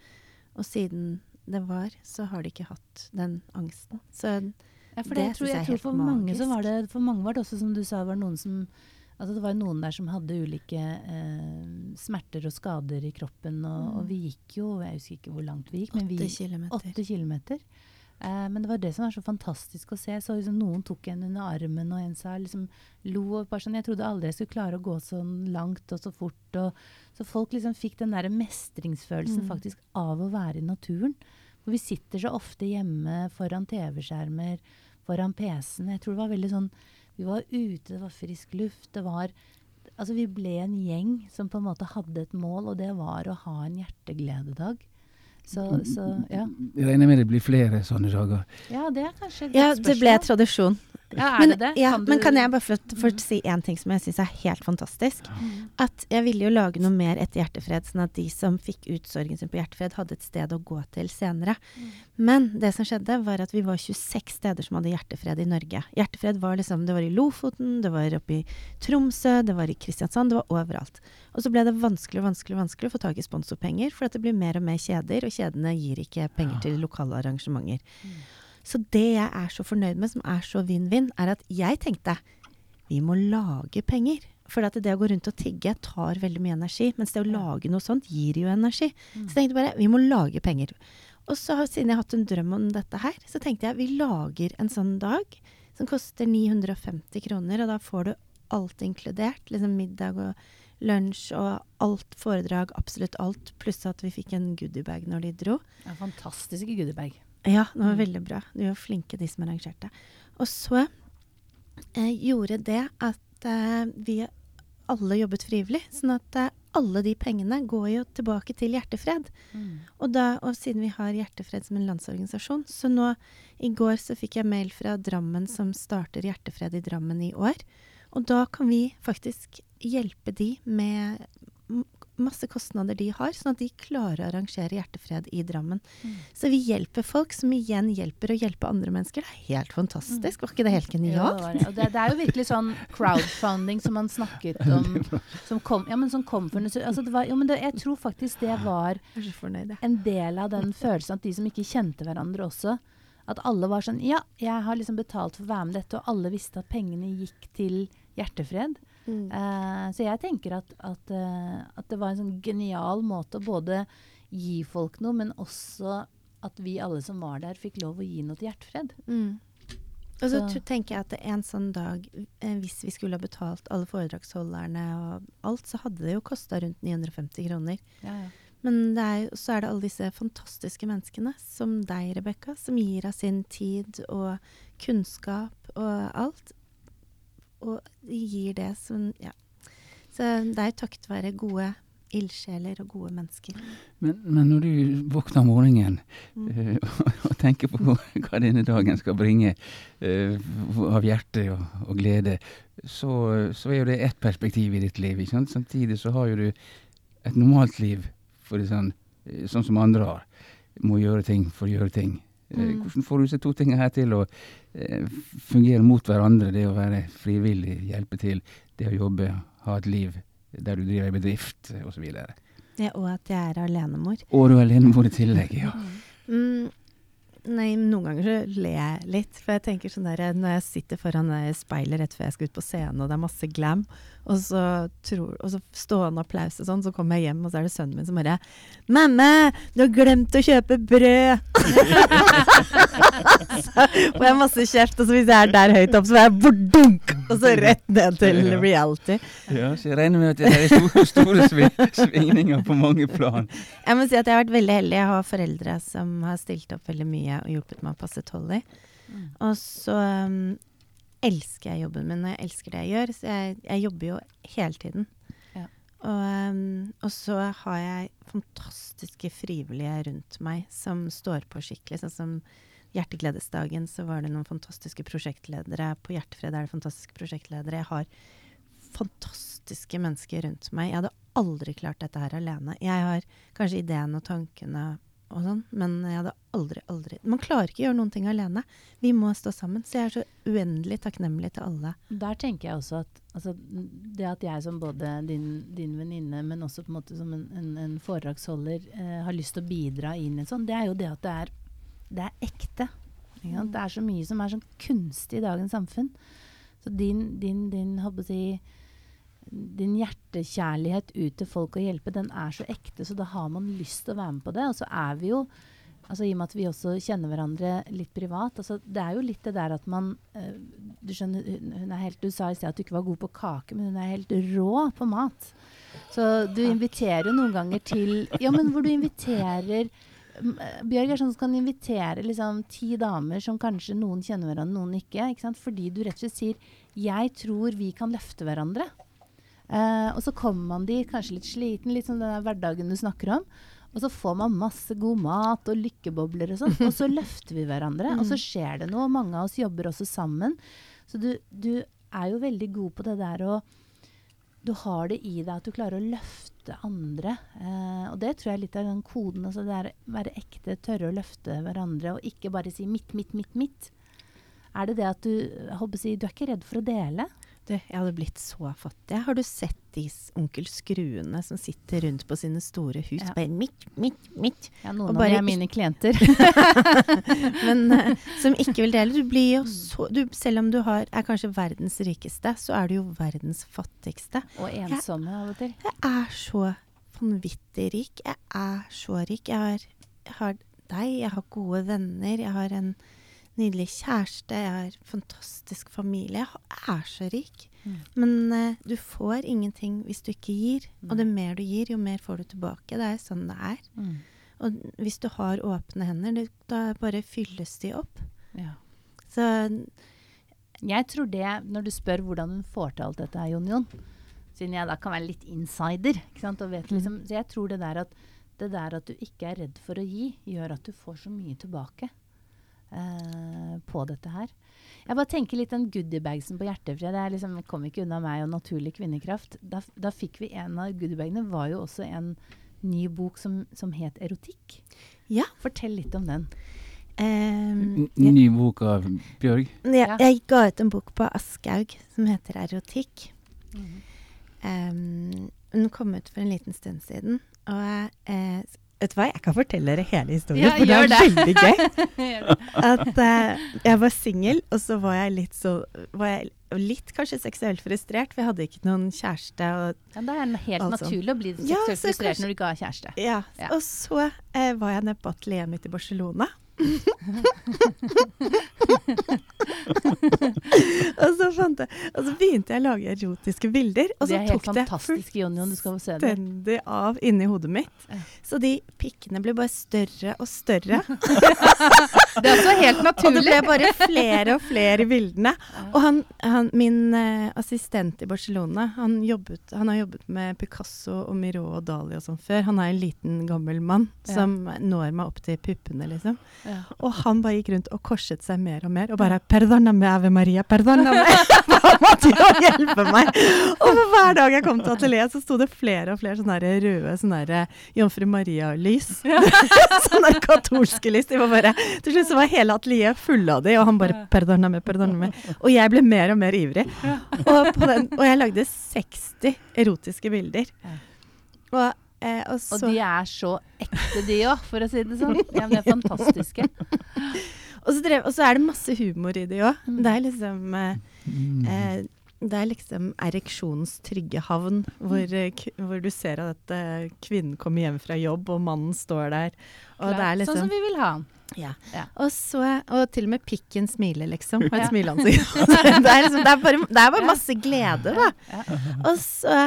Speaker 2: og siden det var, så har de ikke hatt den angsten. Så
Speaker 1: Ja, for
Speaker 2: Det
Speaker 1: det, jeg tror,
Speaker 2: jeg
Speaker 1: jeg tror for mange, så
Speaker 2: magisk.
Speaker 1: var det, for mange var det også, som du sa, var noen som Altså det var noen der som hadde ulike eh, smerter og skader i kroppen, og,
Speaker 2: Mm.
Speaker 1: og vi gikk jo Jeg husker ikke hvor langt vi gikk, men vi
Speaker 2: åtte kilometer.
Speaker 1: Åtte kilometer. Eh, men det var det som var så fantastisk å se. Så liksom, noen tok en under armen, og en sa liksom lo. Og bare sånn, jeg trodde aldri jeg skulle klare å gå så langt og så fort. Og, så folk liksom fikk den der mestringsfølelsen
Speaker 2: Mm.
Speaker 1: faktisk av å være i naturen. For vi sitter så ofte hjemme foran TV-skjermer, foran PC-en. Jeg tror det var veldig sånn Vi var ute, det var frisk luft. Det var Altså, vi ble en gjeng som på en måte hadde et mål, og det var å ha en hjerteglededag. Så, så ja.
Speaker 3: Jeg regner med det blir flere sånne dager.
Speaker 1: Ja, det er kanskje et
Speaker 2: Ja,
Speaker 1: godt
Speaker 2: det ble tradisjon.
Speaker 1: Ja, er
Speaker 2: Men,
Speaker 1: det det?
Speaker 2: ja,
Speaker 1: Kan
Speaker 2: men kan jeg bare få, få si én ting som jeg syns er helt fantastisk?
Speaker 1: Mm.
Speaker 2: At jeg ville jo lage noe mer etter Hjertefred, sånn at de som fikk ut sorgen sin på Hjertefred, hadde et sted å gå til senere. Men det som skjedde, var at vi var 26 steder som hadde hjertefred i Norge. Hjertefred var liksom Det var i Lofoten, det var oppe i Tromsø, det var i Kristiansand, det var overalt. Og så ble det vanskelig og vanskelig, vanskelig å få tak i sponsorpenger, for at det blir mer og mer kjeder, og kjedene gir ikke penger til lokale arrangementer. Så det jeg er så fornøyd med, som er så vinn-vinn, er at jeg tenkte vi må lage penger. For at det å gå rundt og tigge tar veldig mye energi, mens det å lage noe sånt gir jo energi.
Speaker 1: Mm.
Speaker 2: Så jeg bare vi må lage penger. Og så siden jeg har hatt en drøm om dette her, så tenkte jeg vi lager en sånn dag som koster 950 kroner, og da får du alt inkludert. Liksom middag og lunsj og alt foredrag, absolutt alt. Pluss at vi fikk en goodiebag når de dro.
Speaker 1: Ja, fantastiske goodiebag.
Speaker 2: Ja, det var
Speaker 1: Mm.
Speaker 2: veldig bra. De var flinke, de som arrangerte. Og så eh, gjorde det at eh, vi alle jobbet frivillig. Sånn at eh, alle de pengene går jo tilbake til Hjertefred. Og, da, og siden vi har Hjertefred som en landsorganisasjon, så nå i går så fikk jeg mail fra Drammen som starter Hjertefred i Drammen i år. Og da kan vi faktisk hjelpe de med masse kostnader de har, sånn at de klarer å arrangere Hjertefred i Drammen.
Speaker 1: Mm.
Speaker 2: Så vi hjelper folk som igjen hjelper å hjelpe andre mennesker. Det er helt fantastisk. Var ikke det helt genialt?
Speaker 1: Jo, det. Og det, det er jo virkelig sånn crowdfunding som man snakket om. Som kom, ja, men som kom for, altså det var, jo, men det, Jeg tror faktisk det var en del av den følelsen at de som ikke kjente hverandre også At alle var sånn Ja, jeg har liksom betalt for å være med dette, og alle visste at pengene gikk til hjertefred.
Speaker 2: Mm.
Speaker 1: Uh, så jeg tenker at, at, uh, at det var en sånn genial måte å både gi folk noe, men også at vi alle som var der, fikk lov å gi noe til hjertefred.
Speaker 2: Mm. Og så
Speaker 1: Så-
Speaker 2: tenker jeg at en sånn dag, eh, hvis vi skulle ha betalt alle foredragsholderne og alt, så hadde det jo kosta rundt 950 kroner.
Speaker 1: Ja, ja.
Speaker 2: Men det er, så er det alle disse fantastiske menneskene, som deg, Rebekka, som gir av sin tid og kunnskap og alt. Og de gir det som Ja. Så det er takket være gode ildsjeler og gode mennesker.
Speaker 3: Men, men når du våkner om morgenen
Speaker 2: Mm.
Speaker 3: eh, og tenker på hva, denne dagen skal bringe uh, av hjerte og, og glede, så, så er jo det ett perspektiv i ditt liv. Samtidig så har jo du et normalt liv for det sånn, eh, sånn som andre har. Må gjøre ting for å gjøre ting. Eh,
Speaker 2: Mm.
Speaker 3: Hvordan får du disse to tingene her til å eh, fungere mot hverandre? Det å være frivillig, hjelpe til, det å jobbe, ha et liv der du driver i bedrift eh, osv.
Speaker 2: Ja, og at jeg er alenemor.
Speaker 3: Og du er alenemor i tillegg, ja.
Speaker 2: Mm, nei, noen ganger så ler jeg litt. For jeg tenker sånn der Når jeg sitter foran speilet rett før jeg skal ut på scenen, og det er masse glam, og så, tror, og så stående applaus og sånn, så kommer jeg hjem, og så er det sønnen min som bare 'Mamma, du har glemt å kjøpe brød!' så får jeg masse kjeft, og så hvis jeg er der høyt opp, så får jeg bordunk! Og så rett ned til
Speaker 3: Ja.
Speaker 2: reality.
Speaker 3: Ja, så jeg regner med at det er store, store svingninger på mange plan.
Speaker 2: Jeg må si at jeg har vært veldig heldig. Jeg har foreldre som har stilt opp veldig mye og hjulpet meg å passe Tolly.
Speaker 1: Mm.
Speaker 2: Og så um, elsker jeg jobben min, og jeg elsker det jeg gjør. Så jeg, jeg jobber jo hele tiden.
Speaker 1: Ja.
Speaker 2: Og, um, og så har jeg fantastiske frivillige rundt meg som står på skikkelig. Sånn som Hjertegledesdagen, så var det noen fantastiske prosjektledere. På Hjertefred er det fantastiske prosjektledere. Jeg har fantastiske mennesker rundt meg. Jeg hadde aldri klart dette her alene. Jeg har kanskje ideen og tankene og sånn, men jeg hadde aldri, aldri Man klarer ikke å gjøre noen ting alene. Vi må stå sammen. Så jeg er så uendelig takknemlig til alle.
Speaker 1: Der tenker jeg også at altså, det at jeg som både din, din venninne, men også på en måte som en, en, en foredragsholder eh, har lyst til å bidra inn i en sånn, det er jo det at det er, det er ekte. Sant? Det er så mye som er sånn kunstig i dagens samfunn. Så din, din, din, håper å si, din hjertekjærlighet ut til folk og hjelpe, den er så ekte, så da har man lyst til å være med på det. Og så er vi jo altså I og med at vi også kjenner hverandre litt privat. Altså, det er jo litt det der at man eh, Du skjønner, hun, hun er helt, du sa i sted at du ikke var god på kake, men hun er helt rå på mat. Så du inviterer jo noen ganger til Ja, men hvor du inviterer Bjørg er sånn som kan invitere liksom, ti damer som kanskje noen kjenner hverandre, noen ikke. ikke sant? Fordi du rett og slett sier 'jeg tror vi kan løfte hverandre'. Eh, og så kommer man dit kanskje litt sliten, litt som den der hverdagen du snakker om. Og så får man masse god mat og lykkebobler og sånn. Og så løfter vi hverandre, og så skjer det noe. Mange av oss jobber også sammen. Så du, du er jo veldig god på det der å Du har det i deg at du klarer å løfte andre. Eh, og det tror jeg er litt av den koden. Altså det er å være ekte, tørre å løfte hverandre, og ikke bare si mitt, mitt, mitt, mitt. Er det det at du jeg håper å si, Du er ikke redd for å dele?
Speaker 2: Du, jeg hadde blitt så fattig. Har du sett de onkel Skruene som sitter rundt på sine store hus?
Speaker 1: Ja.
Speaker 2: Bare mitt, mitt, mitt.
Speaker 1: Ja,
Speaker 2: Og
Speaker 1: noen av
Speaker 2: dem
Speaker 1: de er mine klienter.
Speaker 2: Men uh, som ikke vil dele. Du blir jo så du, Selv om du har, er kanskje verdens rikeste, så er du jo verdens fattigste.
Speaker 1: og ensomme av og til.
Speaker 2: Jeg er så vanvittig rik. Jeg er så rik. Jeg har, jeg har deg, jeg har gode venner, jeg har en nydelig kjæreste, jeg har fantastisk familie. Jeg er så rik.
Speaker 1: Mm.
Speaker 2: Men uh, du får ingenting hvis du ikke gir. Og det mer du gir, jo mer får du tilbake. Det er sånn det er.
Speaker 1: Mm.
Speaker 2: Og hvis du har åpne hender, det, da bare fylles de opp.
Speaker 1: Ja.
Speaker 2: Så
Speaker 1: Jeg tror det, når du spør hvordan hun får til alt dette her, Jon Jon, siden jeg da kan være litt insider, ikke sant, og vet
Speaker 2: Mm.
Speaker 1: liksom, så jeg tror det der, at, det der at du ikke er redd for å gi, gjør at du får så mye tilbake eh, på dette her. Jeg bare tenker litt den goodiebagsen på Hjertefred. Det er liksom, kom ikke unna meg og naturlig kvinnekraft. Da, da fikk vi en av goodiebagene, var jo også en ny bok som, som het Erotikk.
Speaker 2: Ja.
Speaker 1: Fortell litt om den.
Speaker 3: Um,
Speaker 2: jeg,
Speaker 3: Ny bok av Bjørg.
Speaker 2: jeg,
Speaker 1: Ja.
Speaker 2: jeg ga ut en bok på Aschehoug som heter Erotikk. Ehm, den kom ut for en liten stund siden. Og jeg, eh, vet du hva, jeg kan fortelle dere hele historien,
Speaker 1: Ja,
Speaker 2: for det er
Speaker 1: det.
Speaker 2: veldig gøy. At uh, jeg var singel, og så var jeg litt så var jeg litt kanskje seksuelt frustrert, for jeg hadde ikke noen kjæreste. Og,
Speaker 1: Ja, det er helt
Speaker 2: Altså.
Speaker 1: naturlig å bli seksuelt
Speaker 2: ja,
Speaker 1: frustrert
Speaker 2: kanskje-
Speaker 1: når du ikke har kjæreste.
Speaker 2: ja,
Speaker 1: Ja.
Speaker 2: og så eh, var jeg nede på atelieret mitt i Barcelona. og, så fant jeg, og så begynte jeg å lage erotiske bilder, og så tok det. fullstendig av inni hodet mitt. Så de pikkene ble bare større og større.
Speaker 1: Det er også helt naturlig.
Speaker 2: Og det ble bare flere og flere i bildene. Og han, han, min eh, assistent i Barcelona, han, jobbet, han har jobbet med Picasso og Miró og Dali og sånn før. Han er en liten, gammel mann
Speaker 1: Ja.
Speaker 2: som når meg opp til puppene, liksom.
Speaker 1: Ja.
Speaker 2: Og han bare gikk rundt og korset seg mer og mer, og bare 'Perdona me, Ave Maria, perdona me'. Hva måtte jo hjelpe meg. Og hver dag jeg kom til atelieret, så sto det flere og flere sånne røde sånne der Jomfru Maria-lys. sånne der katolske lys. De var bare, til slutt så var hele atelieret fulle av de, og han bare 'Perdona meg, perdona meg Og jeg ble mer og mer ivrig. Og, på den, og jeg lagde 60 erotiske bilder. Og, eh, og så
Speaker 1: Og de er så ekte, de òg, for å si det sånn. Ja, men de er fantastiske.
Speaker 2: Og så, drev, og så er det masse humor i de òg.
Speaker 1: Mm.
Speaker 2: Det er liksom eh,
Speaker 3: Mm.
Speaker 2: eh, Det er liksom ereksjonens trygge havn, hvor, eh, hvor du ser at eh, kvinnen kommer hjem fra jobb, og mannen står der. Og det er
Speaker 1: Sånn
Speaker 2: liksom
Speaker 1: som vi vil ha den.
Speaker 2: Ja.
Speaker 1: Ja.
Speaker 2: Og, så, og til og med pikken smiler, liksom. Har
Speaker 1: Ja.
Speaker 2: smileansikt. det, er liksom, det, er bare, det er bare masse glede, da.
Speaker 1: Ja.
Speaker 2: Og så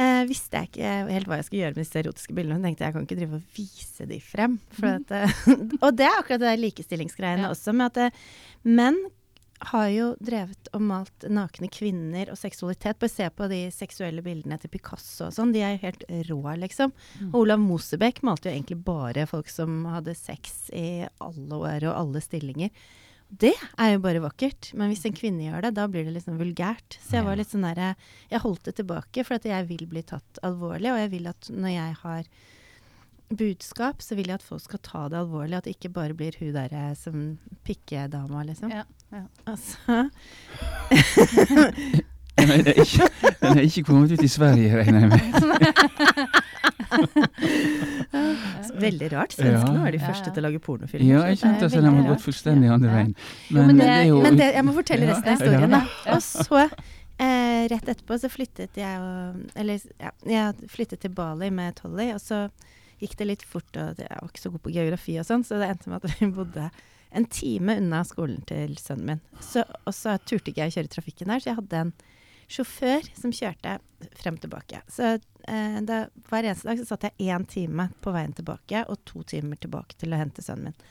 Speaker 2: eh, visste jeg ikke helt hva jeg skulle gjøre med disse erotiske bildene. Men tenkte jeg kan ikke drive og vise de frem. For at, eh, og det er akkurat det der likestillingsgreiene også. Med at det, menn har jo drevet og malt nakne kvinner og seksualitet. Bare se på de seksuelle bildene til Picasso og sånn. De er jo helt rå, liksom.
Speaker 1: Mm.
Speaker 2: Og Olav Mosebekk malte jo egentlig bare folk som hadde sex i alle år og alle stillinger. Det er jo bare vakkert. Men hvis en kvinne gjør det, da blir det liksom vulgært. Så jeg var litt sånn derre Jeg holdt det tilbake, for at jeg vil bli tatt alvorlig. Og jeg vil at når jeg har budskap, så vil jeg at folk skal ta det alvorlig. At det ikke bare blir hun derre som pikkedama, liksom.
Speaker 1: Ja, ja.
Speaker 2: Altså
Speaker 3: Den er ikke, den er ikke kommet ut i Sverige, regner jeg med.
Speaker 2: Veldig rart. Svenskene var de første
Speaker 1: ja.
Speaker 2: til å lage pornofilmer.
Speaker 3: Ja, jeg kjente at de har gått fullstendig andre
Speaker 1: veien.
Speaker 3: veien.
Speaker 1: Jo, men
Speaker 3: Men
Speaker 1: det-
Speaker 3: det er jo
Speaker 2: Men det, jeg må fortelle resten av historien, da. Og så, eh, rett etterpå, så flyttet jeg og Eller ja, jeg flyttet til Bali med Tolly, og så gikk det litt fort, og jeg var ikke så god på geografi og sånn, så det endte med at vi bodde en time unna skolen til sønnen min. Så, og så turte ikke jeg å kjøre trafikken der, så jeg hadde en sjåfør som kjørte frem og tilbake. Så eh, da, hver eneste dag så satt jeg én time på veien tilbake og to timer tilbake til å hente sønnen min.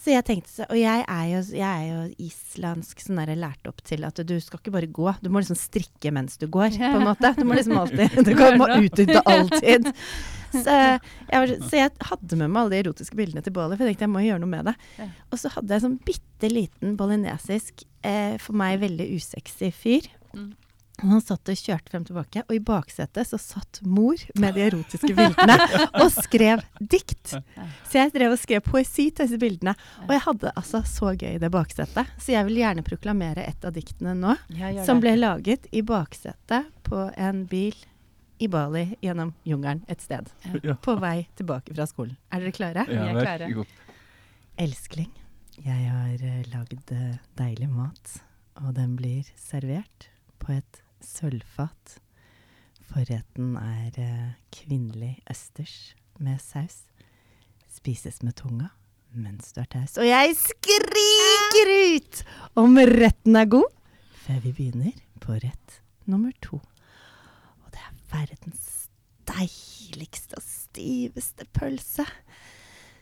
Speaker 2: Så jeg tenkte så, Og jeg er jo, jeg er jo islandsk sånn der lært opp til at du skal ikke bare gå, du må liksom strikke mens du går, på en måte. Du må liksom alltid Du kan, må utnytte alltid. Så jeg, så jeg hadde med meg alle de erotiske bildene til bålet, for jeg tenkte jeg må gjøre noe med det. Og så hadde jeg sånn bitte liten balinesisk, eh, for meg veldig usexy fyr. Han satt og kjørte frem og tilbake, og i baksetet så satt mor med de erotiske bildene og skrev dikt. Så jeg drev og skrev poesi til disse bildene. Og jeg hadde altså så gøy i det baksetet. Så jeg vil gjerne proklamere et av diktene nå,
Speaker 1: Ja,
Speaker 2: som ble laget i baksetet på en bil i Bali gjennom jungelen et sted.
Speaker 3: Ja.
Speaker 2: På vei tilbake fra skolen. Er dere klare?
Speaker 1: Ja, Vi er klare.
Speaker 2: Elskling, jeg har uh, lagd eh, deilig mat, og den blir servert på et sølvfat. Forretten er eh, kvinnelig østers med saus. Spises med tunga mens du er taus. Og jeg skriker ut om retten er god, før vi begynner på rett nummer to. Og det er verdens deiligste og stiveste pølse.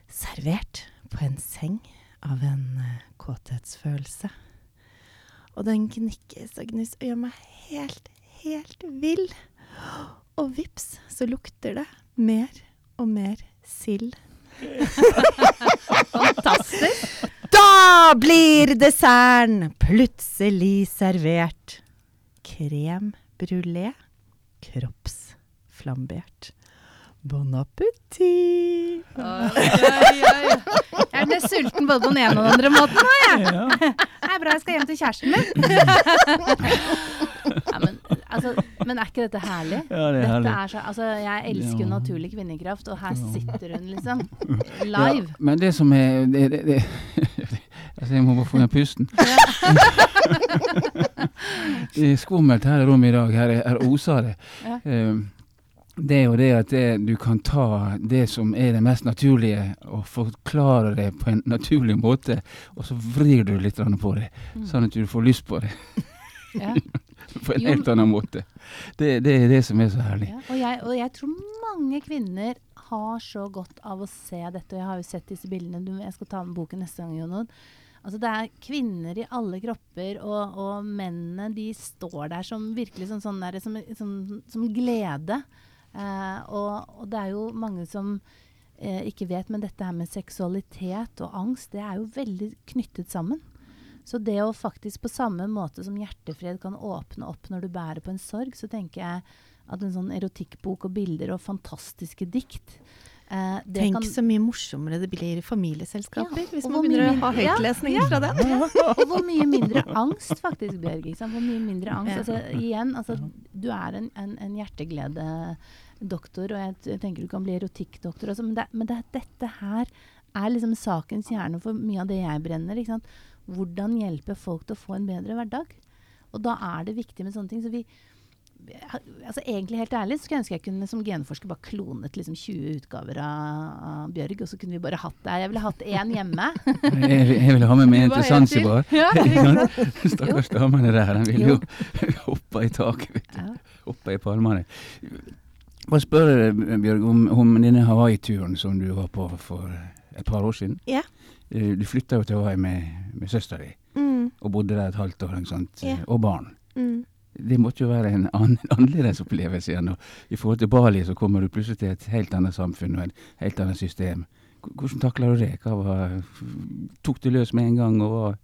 Speaker 2: Servert på en seng av en eh, kåthetsfølelse. Og den gnikkes og gnus og gjør meg helt, helt vill. Og vips, så lukter det mer og mer sild.
Speaker 1: Fantastisk.
Speaker 2: Da blir desserten plutselig servert. Krem brulé, kroppsflambert. Bon appétit!
Speaker 1: Jeg er nesten sulten både på den ene og den andre måten. nå, jeg. Det er bra jeg skal hjem til kjæresten min. Ja, men, altså, men er ikke dette herlig?
Speaker 3: Ja, det er
Speaker 1: Dette
Speaker 3: herlig.
Speaker 1: er så, altså, jeg elsker jo
Speaker 3: Ja.
Speaker 1: naturlig kvinnekraft, og her sitter hun liksom
Speaker 3: Ja,
Speaker 1: live.
Speaker 3: men det som er det, det, det, altså Jeg må bare få igjen pusten. Det er skummelt her i rommet i dag. Her, er- her oser det.
Speaker 1: Ja.
Speaker 3: Det er jo det at det, du kan ta det som er det mest naturlige, og forklare det på en naturlig måte, og så vrir du litt på det,
Speaker 1: Mm.
Speaker 3: sånn at du får lyst på det
Speaker 1: Ja.
Speaker 3: på en
Speaker 1: Jo,
Speaker 3: helt annen måte. Det, det er det som er så herlig.
Speaker 1: Ja, og, jeg, og jeg tror mange kvinner har så godt av å se dette. Og jeg har jo sett disse bildene. Du, jeg skal ta med boken neste gang, Jonod. Altså det er kvinner i alle kropper, og, og mennene de står der som virkelig sånn, sånn der, som, som, som glede. Eh, og, og det er jo mange som eh, ikke vet, men dette her med seksualitet og angst, det er jo veldig knyttet sammen. Så det å faktisk på samme måte som hjertefred kan åpne opp når du bærer på en sorg, så tenker jeg at en sånn erotikkbok og bilder og fantastiske dikt eh, det
Speaker 2: Tenk
Speaker 1: kan,
Speaker 2: så mye morsommere det blir i familieselskaper
Speaker 1: Ja,
Speaker 2: hvis man begynner
Speaker 1: mindre...
Speaker 2: å ha
Speaker 1: høytlesning ja,
Speaker 2: fra det.
Speaker 1: Og hvor mye mindre angst, faktisk, Bjørg. Hvor mye mindre angst. Altså, igjen, altså, du er en, en, en hjerteglededoktor, og jeg, tenker du kan bli erotikkdoktor også, men, det, men det, dette her er liksom sakens kjerne for mye av det jeg brenner. Hvordan hjelpe folk til å få en bedre hverdag? Og da er det viktig med sånne ting. Så vi, altså Egentlig helt ærlig så skulle jeg ønske jeg kunne som genforsker bare klonet liksom 20 utgaver av, Bjørg, og så kunne vi bare hatt det. Jeg ville hatt én hjemme.
Speaker 3: Jeg, jeg ville ha med meg en til. Zanzibar.
Speaker 1: Ja.
Speaker 3: Stakkars damene der. De ville jo hoppe i taket.
Speaker 1: Ja.
Speaker 3: Hoppe i palmene. Bare spørre, Bjørg, om, om denne Hawaii-turen som du var på for et par år siden.
Speaker 2: Ja.
Speaker 3: Eh, Du flytta jo til Hawaii med, med søstera di,
Speaker 2: Mm,
Speaker 3: og bodde der et halvt år, og barn.
Speaker 2: mm.
Speaker 3: Det måtte jo være en an annerledes opplevelse igjen. Og I forhold til Bali så kommer du plutselig til et helt annet samfunn og et helt annet system. Hvordan takla du det? Var, tok du løs med en gang og var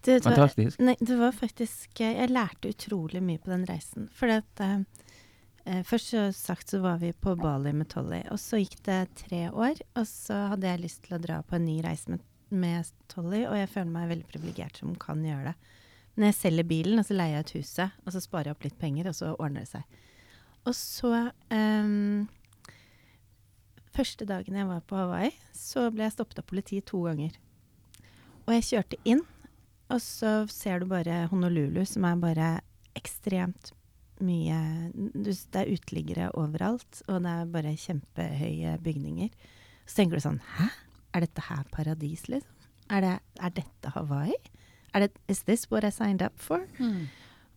Speaker 2: Det, det var,
Speaker 3: fantastisk?
Speaker 2: nei, det var faktisk eh, Jeg lærte utrolig mye på den reisen. For at eh, eh, Først så sagt så var vi på Bali med Tolly, og så gikk det tre år. Og så hadde jeg lyst til å dra på en ny reise med, med Tolly, og jeg føler meg veldig privilegert som kan gjøre det. Når jeg selger bilen, og så leier jeg ut huset, og så sparer jeg opp litt penger, og så ordner det seg. Og så um, Første dagen jeg var på Hawaii, så ble jeg stoppet av politiet to ganger. Og jeg kjørte inn, og så ser du bare Honolulu, som er bare ekstremt mye Det er uteliggere overalt, og det er bare kjempehøye bygninger. Så tenker du sånn Hæ? Er dette her paradis, liksom? Er, det, er dette Hawaii? Er det, is this what I signed up for?
Speaker 1: Mm.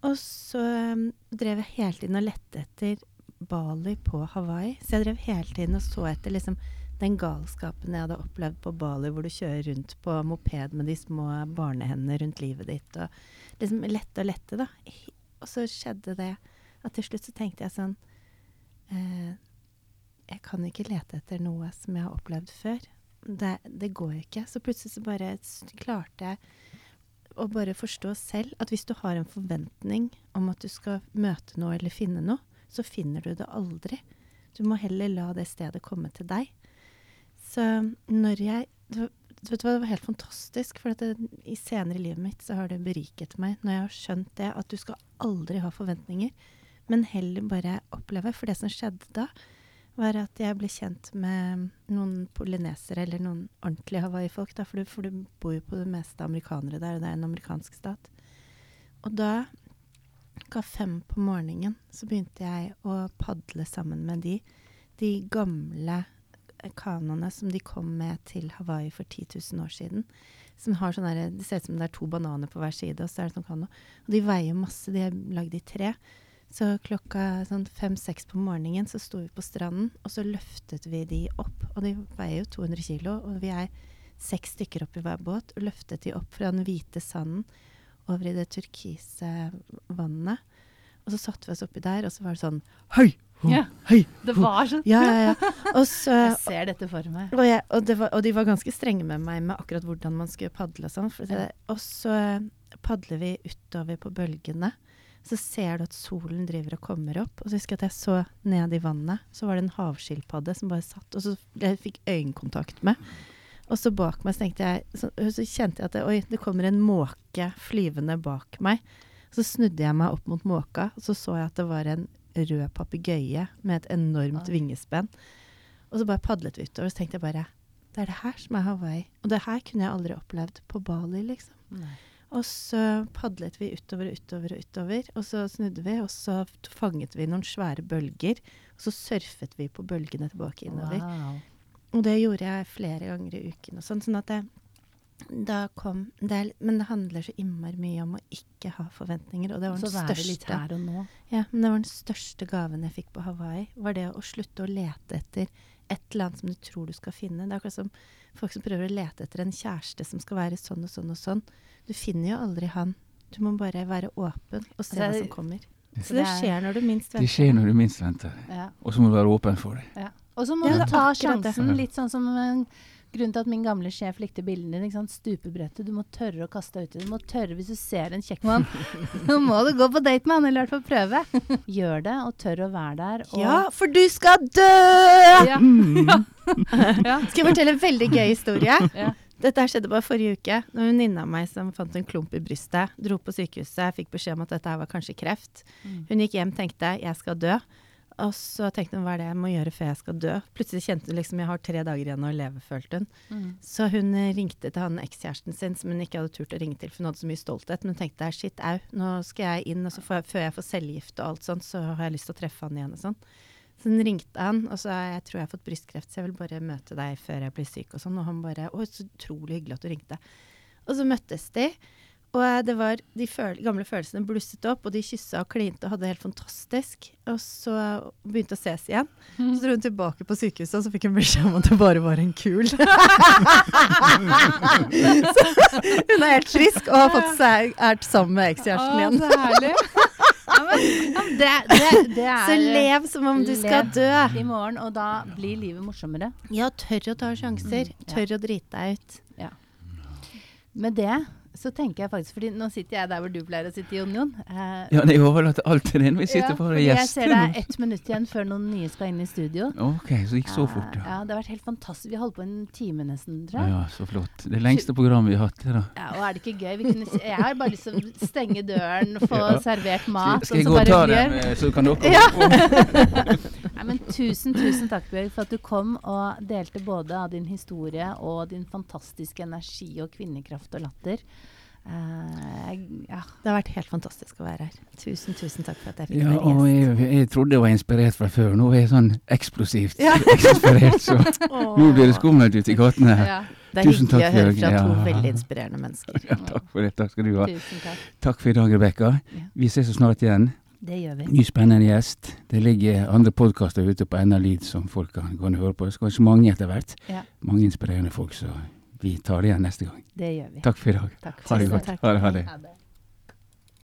Speaker 2: Og så um, drev jeg hele tiden og lette etter Bali på Hawaii. Så jeg drev hele tiden og så etter liksom den galskapen jeg hadde opplevd på Bali, hvor du kjører rundt på moped med de små barnehendene rundt livet ditt, og liksom lette og lette, da. Og så skjedde det at til slutt så tenkte jeg sånn eh, Jeg kan ikke lete etter noe som jeg har opplevd før. Det, det går jo ikke. Så plutselig så bare klarte jeg å bare forstå selv at hvis du har en forventning om at du skal møte noe eller finne noe, så finner du det aldri. Du må heller la det stedet komme til deg. Så når jeg det vet du hva, det var helt fantastisk, for det, i senere i livet mitt så har det beriket meg når jeg har skjønt det, at du skal aldri ha forventninger, men heller bare oppleve. For det som skjedde da, var at jeg ble kjent med noen polynesere, eller noen ordentlige Hawaii-folk, da, for du, for du bor jo på det meste amerikanere der, og det er en amerikansk stat. Og da, klokka fem på morgenen, så begynte jeg å padle sammen med de. De gamle kanoene som de kom med til Hawaii for 10 000 år siden. Som har sånn Det ser ut som det er to bananer på hver side, og så er det sånn kano. Og de veier masse, de er lagd i tre. Så klokka sånn fem-seks på morgenen så sto vi på stranden, og så løftet vi de opp. Og de veier jo 200 kilo, og vi er seks stykker oppi hver båt, og løftet de opp fra den hvite sanden over i det turkise vannet. Og så satte vi oss oppi der, og så var det sånn Hei!
Speaker 1: Ja.
Speaker 2: Hei!
Speaker 1: Det var sånn.
Speaker 2: Ja, ja, ja. Og så
Speaker 1: Jeg ser dette for meg.
Speaker 2: og, jeg, og, det var, og de var ganske strenge med meg med akkurat hvordan man skulle padle og sånn. Og så padler vi utover på bølgene. Så ser du at solen driver og kommer opp. Og så husker jeg at jeg så ned i vannet. Så var det en havskilpadde som bare satt, og så jeg fikk øyekontakt med. Og så bak meg så tenkte jeg Så, så kjente jeg at det, oi, det kommer en måke flyvende bak meg. Så snudde jeg meg opp mot måka, og så så jeg at det var en rød papegøye med et enormt vingespenn. Og så bare padlet vi utover, og så tenkte jeg bare Det er det her som er Hawaii. Og det her kunne jeg aldri opplevd på Bali, liksom.
Speaker 1: Nei.
Speaker 2: Og så padlet vi utover og utover og utover, og så snudde vi, og så fanget vi noen svære bølger. Og så surfet vi på bølgene tilbake innover.
Speaker 1: Wow.
Speaker 2: Og det gjorde jeg flere ganger i uken og sånn. Sånn at det, da kom det er, Men det handler så innmari mye om å ikke ha forventninger. Og det var den største ja, men det var den største gaven jeg fikk på Hawaii. Var det å slutte å lete etter et eller annet som du tror du skal finne. Det er akkurat som folk som prøver å lete etter en kjæreste som skal være sånn og sånn og sånn. Du finner jo aldri han. Du må bare være åpen og se
Speaker 1: Altså,
Speaker 2: hva som kommer.
Speaker 1: Så
Speaker 2: det
Speaker 1: er-
Speaker 2: skjer når du minst venter.
Speaker 3: Det skjer når du minst venter.
Speaker 1: Ja.
Speaker 3: Og så må du være åpen for det.
Speaker 1: Ja. Og så må
Speaker 2: Ja,
Speaker 1: du ta sjansen, litt sånn som eh, Grunnen til at min gamle sjef likte bildene dine. Stupebrettet. Du må tørre å kaste deg uti. Du må tørre hvis du ser en kjekk mann. Nå må du gå på date med han, eller i hvert fall prøve. Gjør det, og tør å være der. Og
Speaker 2: Ja, for du skal dø!
Speaker 1: Ja.
Speaker 3: Mm.
Speaker 1: Ja.
Speaker 2: Skal jeg fortelle en veldig gøy historie?
Speaker 1: Ja.
Speaker 2: Dette her skjedde bare forrige uke. Det var En venninne av meg som fant en klump i brystet. Dro på sykehuset, fikk beskjed om at dette her var kanskje kreft.
Speaker 1: Mm.
Speaker 2: Hun gikk hjem, tenkte jeg skal dø. Og så tenkte hun hva er det jeg må gjøre før jeg skal dø. Plutselig kjente hun liksom jeg har tre dager igjen å leve, følte hun.
Speaker 1: Mm.
Speaker 2: Så hun ringte til han ekskjæresten sin som hun ikke hadde turt å ringe til, for hun hadde så mye stolthet. Men hun tenkte shit au, nå skal jeg inn, og så får jeg, før jeg får cellegift og alt sånt, så har jeg lyst til å treffe han igjen og sånn. Så den ringte han, og sa jeg tror jeg har fått brystkreft, så jeg vil bare møte deg før jeg blir syk og sånn. Og han bare å, så utrolig hyggelig at du ringte. Og så møttes de. Og eh, det var, de føl gamle følelsene blusset opp, og de kyssa og klinte og hadde det helt fantastisk. Og så begynte å ses igjen. Så dro hun tilbake på sykehuset, og så fikk hun beskjed om at det bare var en kul. så hun er helt frisk og har fått seg er sammen med ekskjæresten igjen.
Speaker 1: så herlig. Ja, ja, det, det, det er
Speaker 2: Så lev som om du skal dø.
Speaker 1: i morgen, og da blir livet morsommere.
Speaker 2: Ja, tørr å ta sjanser.
Speaker 1: Tør.
Speaker 2: Tørr å drite deg ut.
Speaker 1: Med det så tenker jeg faktisk, fordi nå sitter jeg der hvor du pleier å sitte, Jon Jon. Eh,
Speaker 3: Ja, jeg overlater alt til deg når vi sitter
Speaker 1: ja,
Speaker 3: bare
Speaker 1: fordi jeg ser det er ett minutt igjen før noen nye skal inn i studio.
Speaker 3: Ok, så det gikk så fort, ja.
Speaker 1: ja. Det har vært helt fantastisk. Vi holdt på en time nesten, tror jeg.
Speaker 3: Ja, så flott. Det lengste programmet vi har hatt. da.
Speaker 1: Ja, og er det ikke gøy? Vi kunne, jeg har bare lyst til å stenge døren, få
Speaker 3: Ja.
Speaker 1: servert mat,
Speaker 3: Skal jeg gå
Speaker 1: så
Speaker 3: og ta den, eh, så kan dere
Speaker 1: Ja. Nei, men Tusen, tusen takk, Bjørg, for at du kom og delte både av din historie og din fantastiske energi og kvinnekraft og latter. Eh, ja.
Speaker 2: Det har vært helt fantastisk å være her. Tusen, tusen takk for at jeg fikk
Speaker 3: Ja,
Speaker 2: være gjest.
Speaker 3: jeg, jeg trodde jeg var inspirert fra før. Nå er jeg sånn eksplosivt
Speaker 2: Ja.
Speaker 3: inspirert, så nå blir det skummelt ute i gatene. her.
Speaker 1: ja.
Speaker 2: Det er
Speaker 3: Tusen
Speaker 2: hyggelig å høre fra to
Speaker 3: Ja.
Speaker 2: veldig inspirerende mennesker.
Speaker 3: Ja, takk for det. Takk skal du ha.
Speaker 1: Tusen takk.
Speaker 3: Takk for i dag, Rebekka.
Speaker 1: Ja.
Speaker 3: Vi ses så snart igjen.
Speaker 1: Det gjør vi.
Speaker 3: Ny spennende gjest. Det ligger andre podkaster ute på NR Lyd som folk kan gå høre på. Det skal kanskje mange etter hvert.
Speaker 1: Ja.
Speaker 3: Mange inspirerende folk, så vi tar det igjen neste gang.
Speaker 1: Det gjør vi.
Speaker 3: Takk for i dag.
Speaker 1: Takk
Speaker 3: Ha det godt.
Speaker 2: takk.
Speaker 3: Ha det. Det.
Speaker 1: Ha det.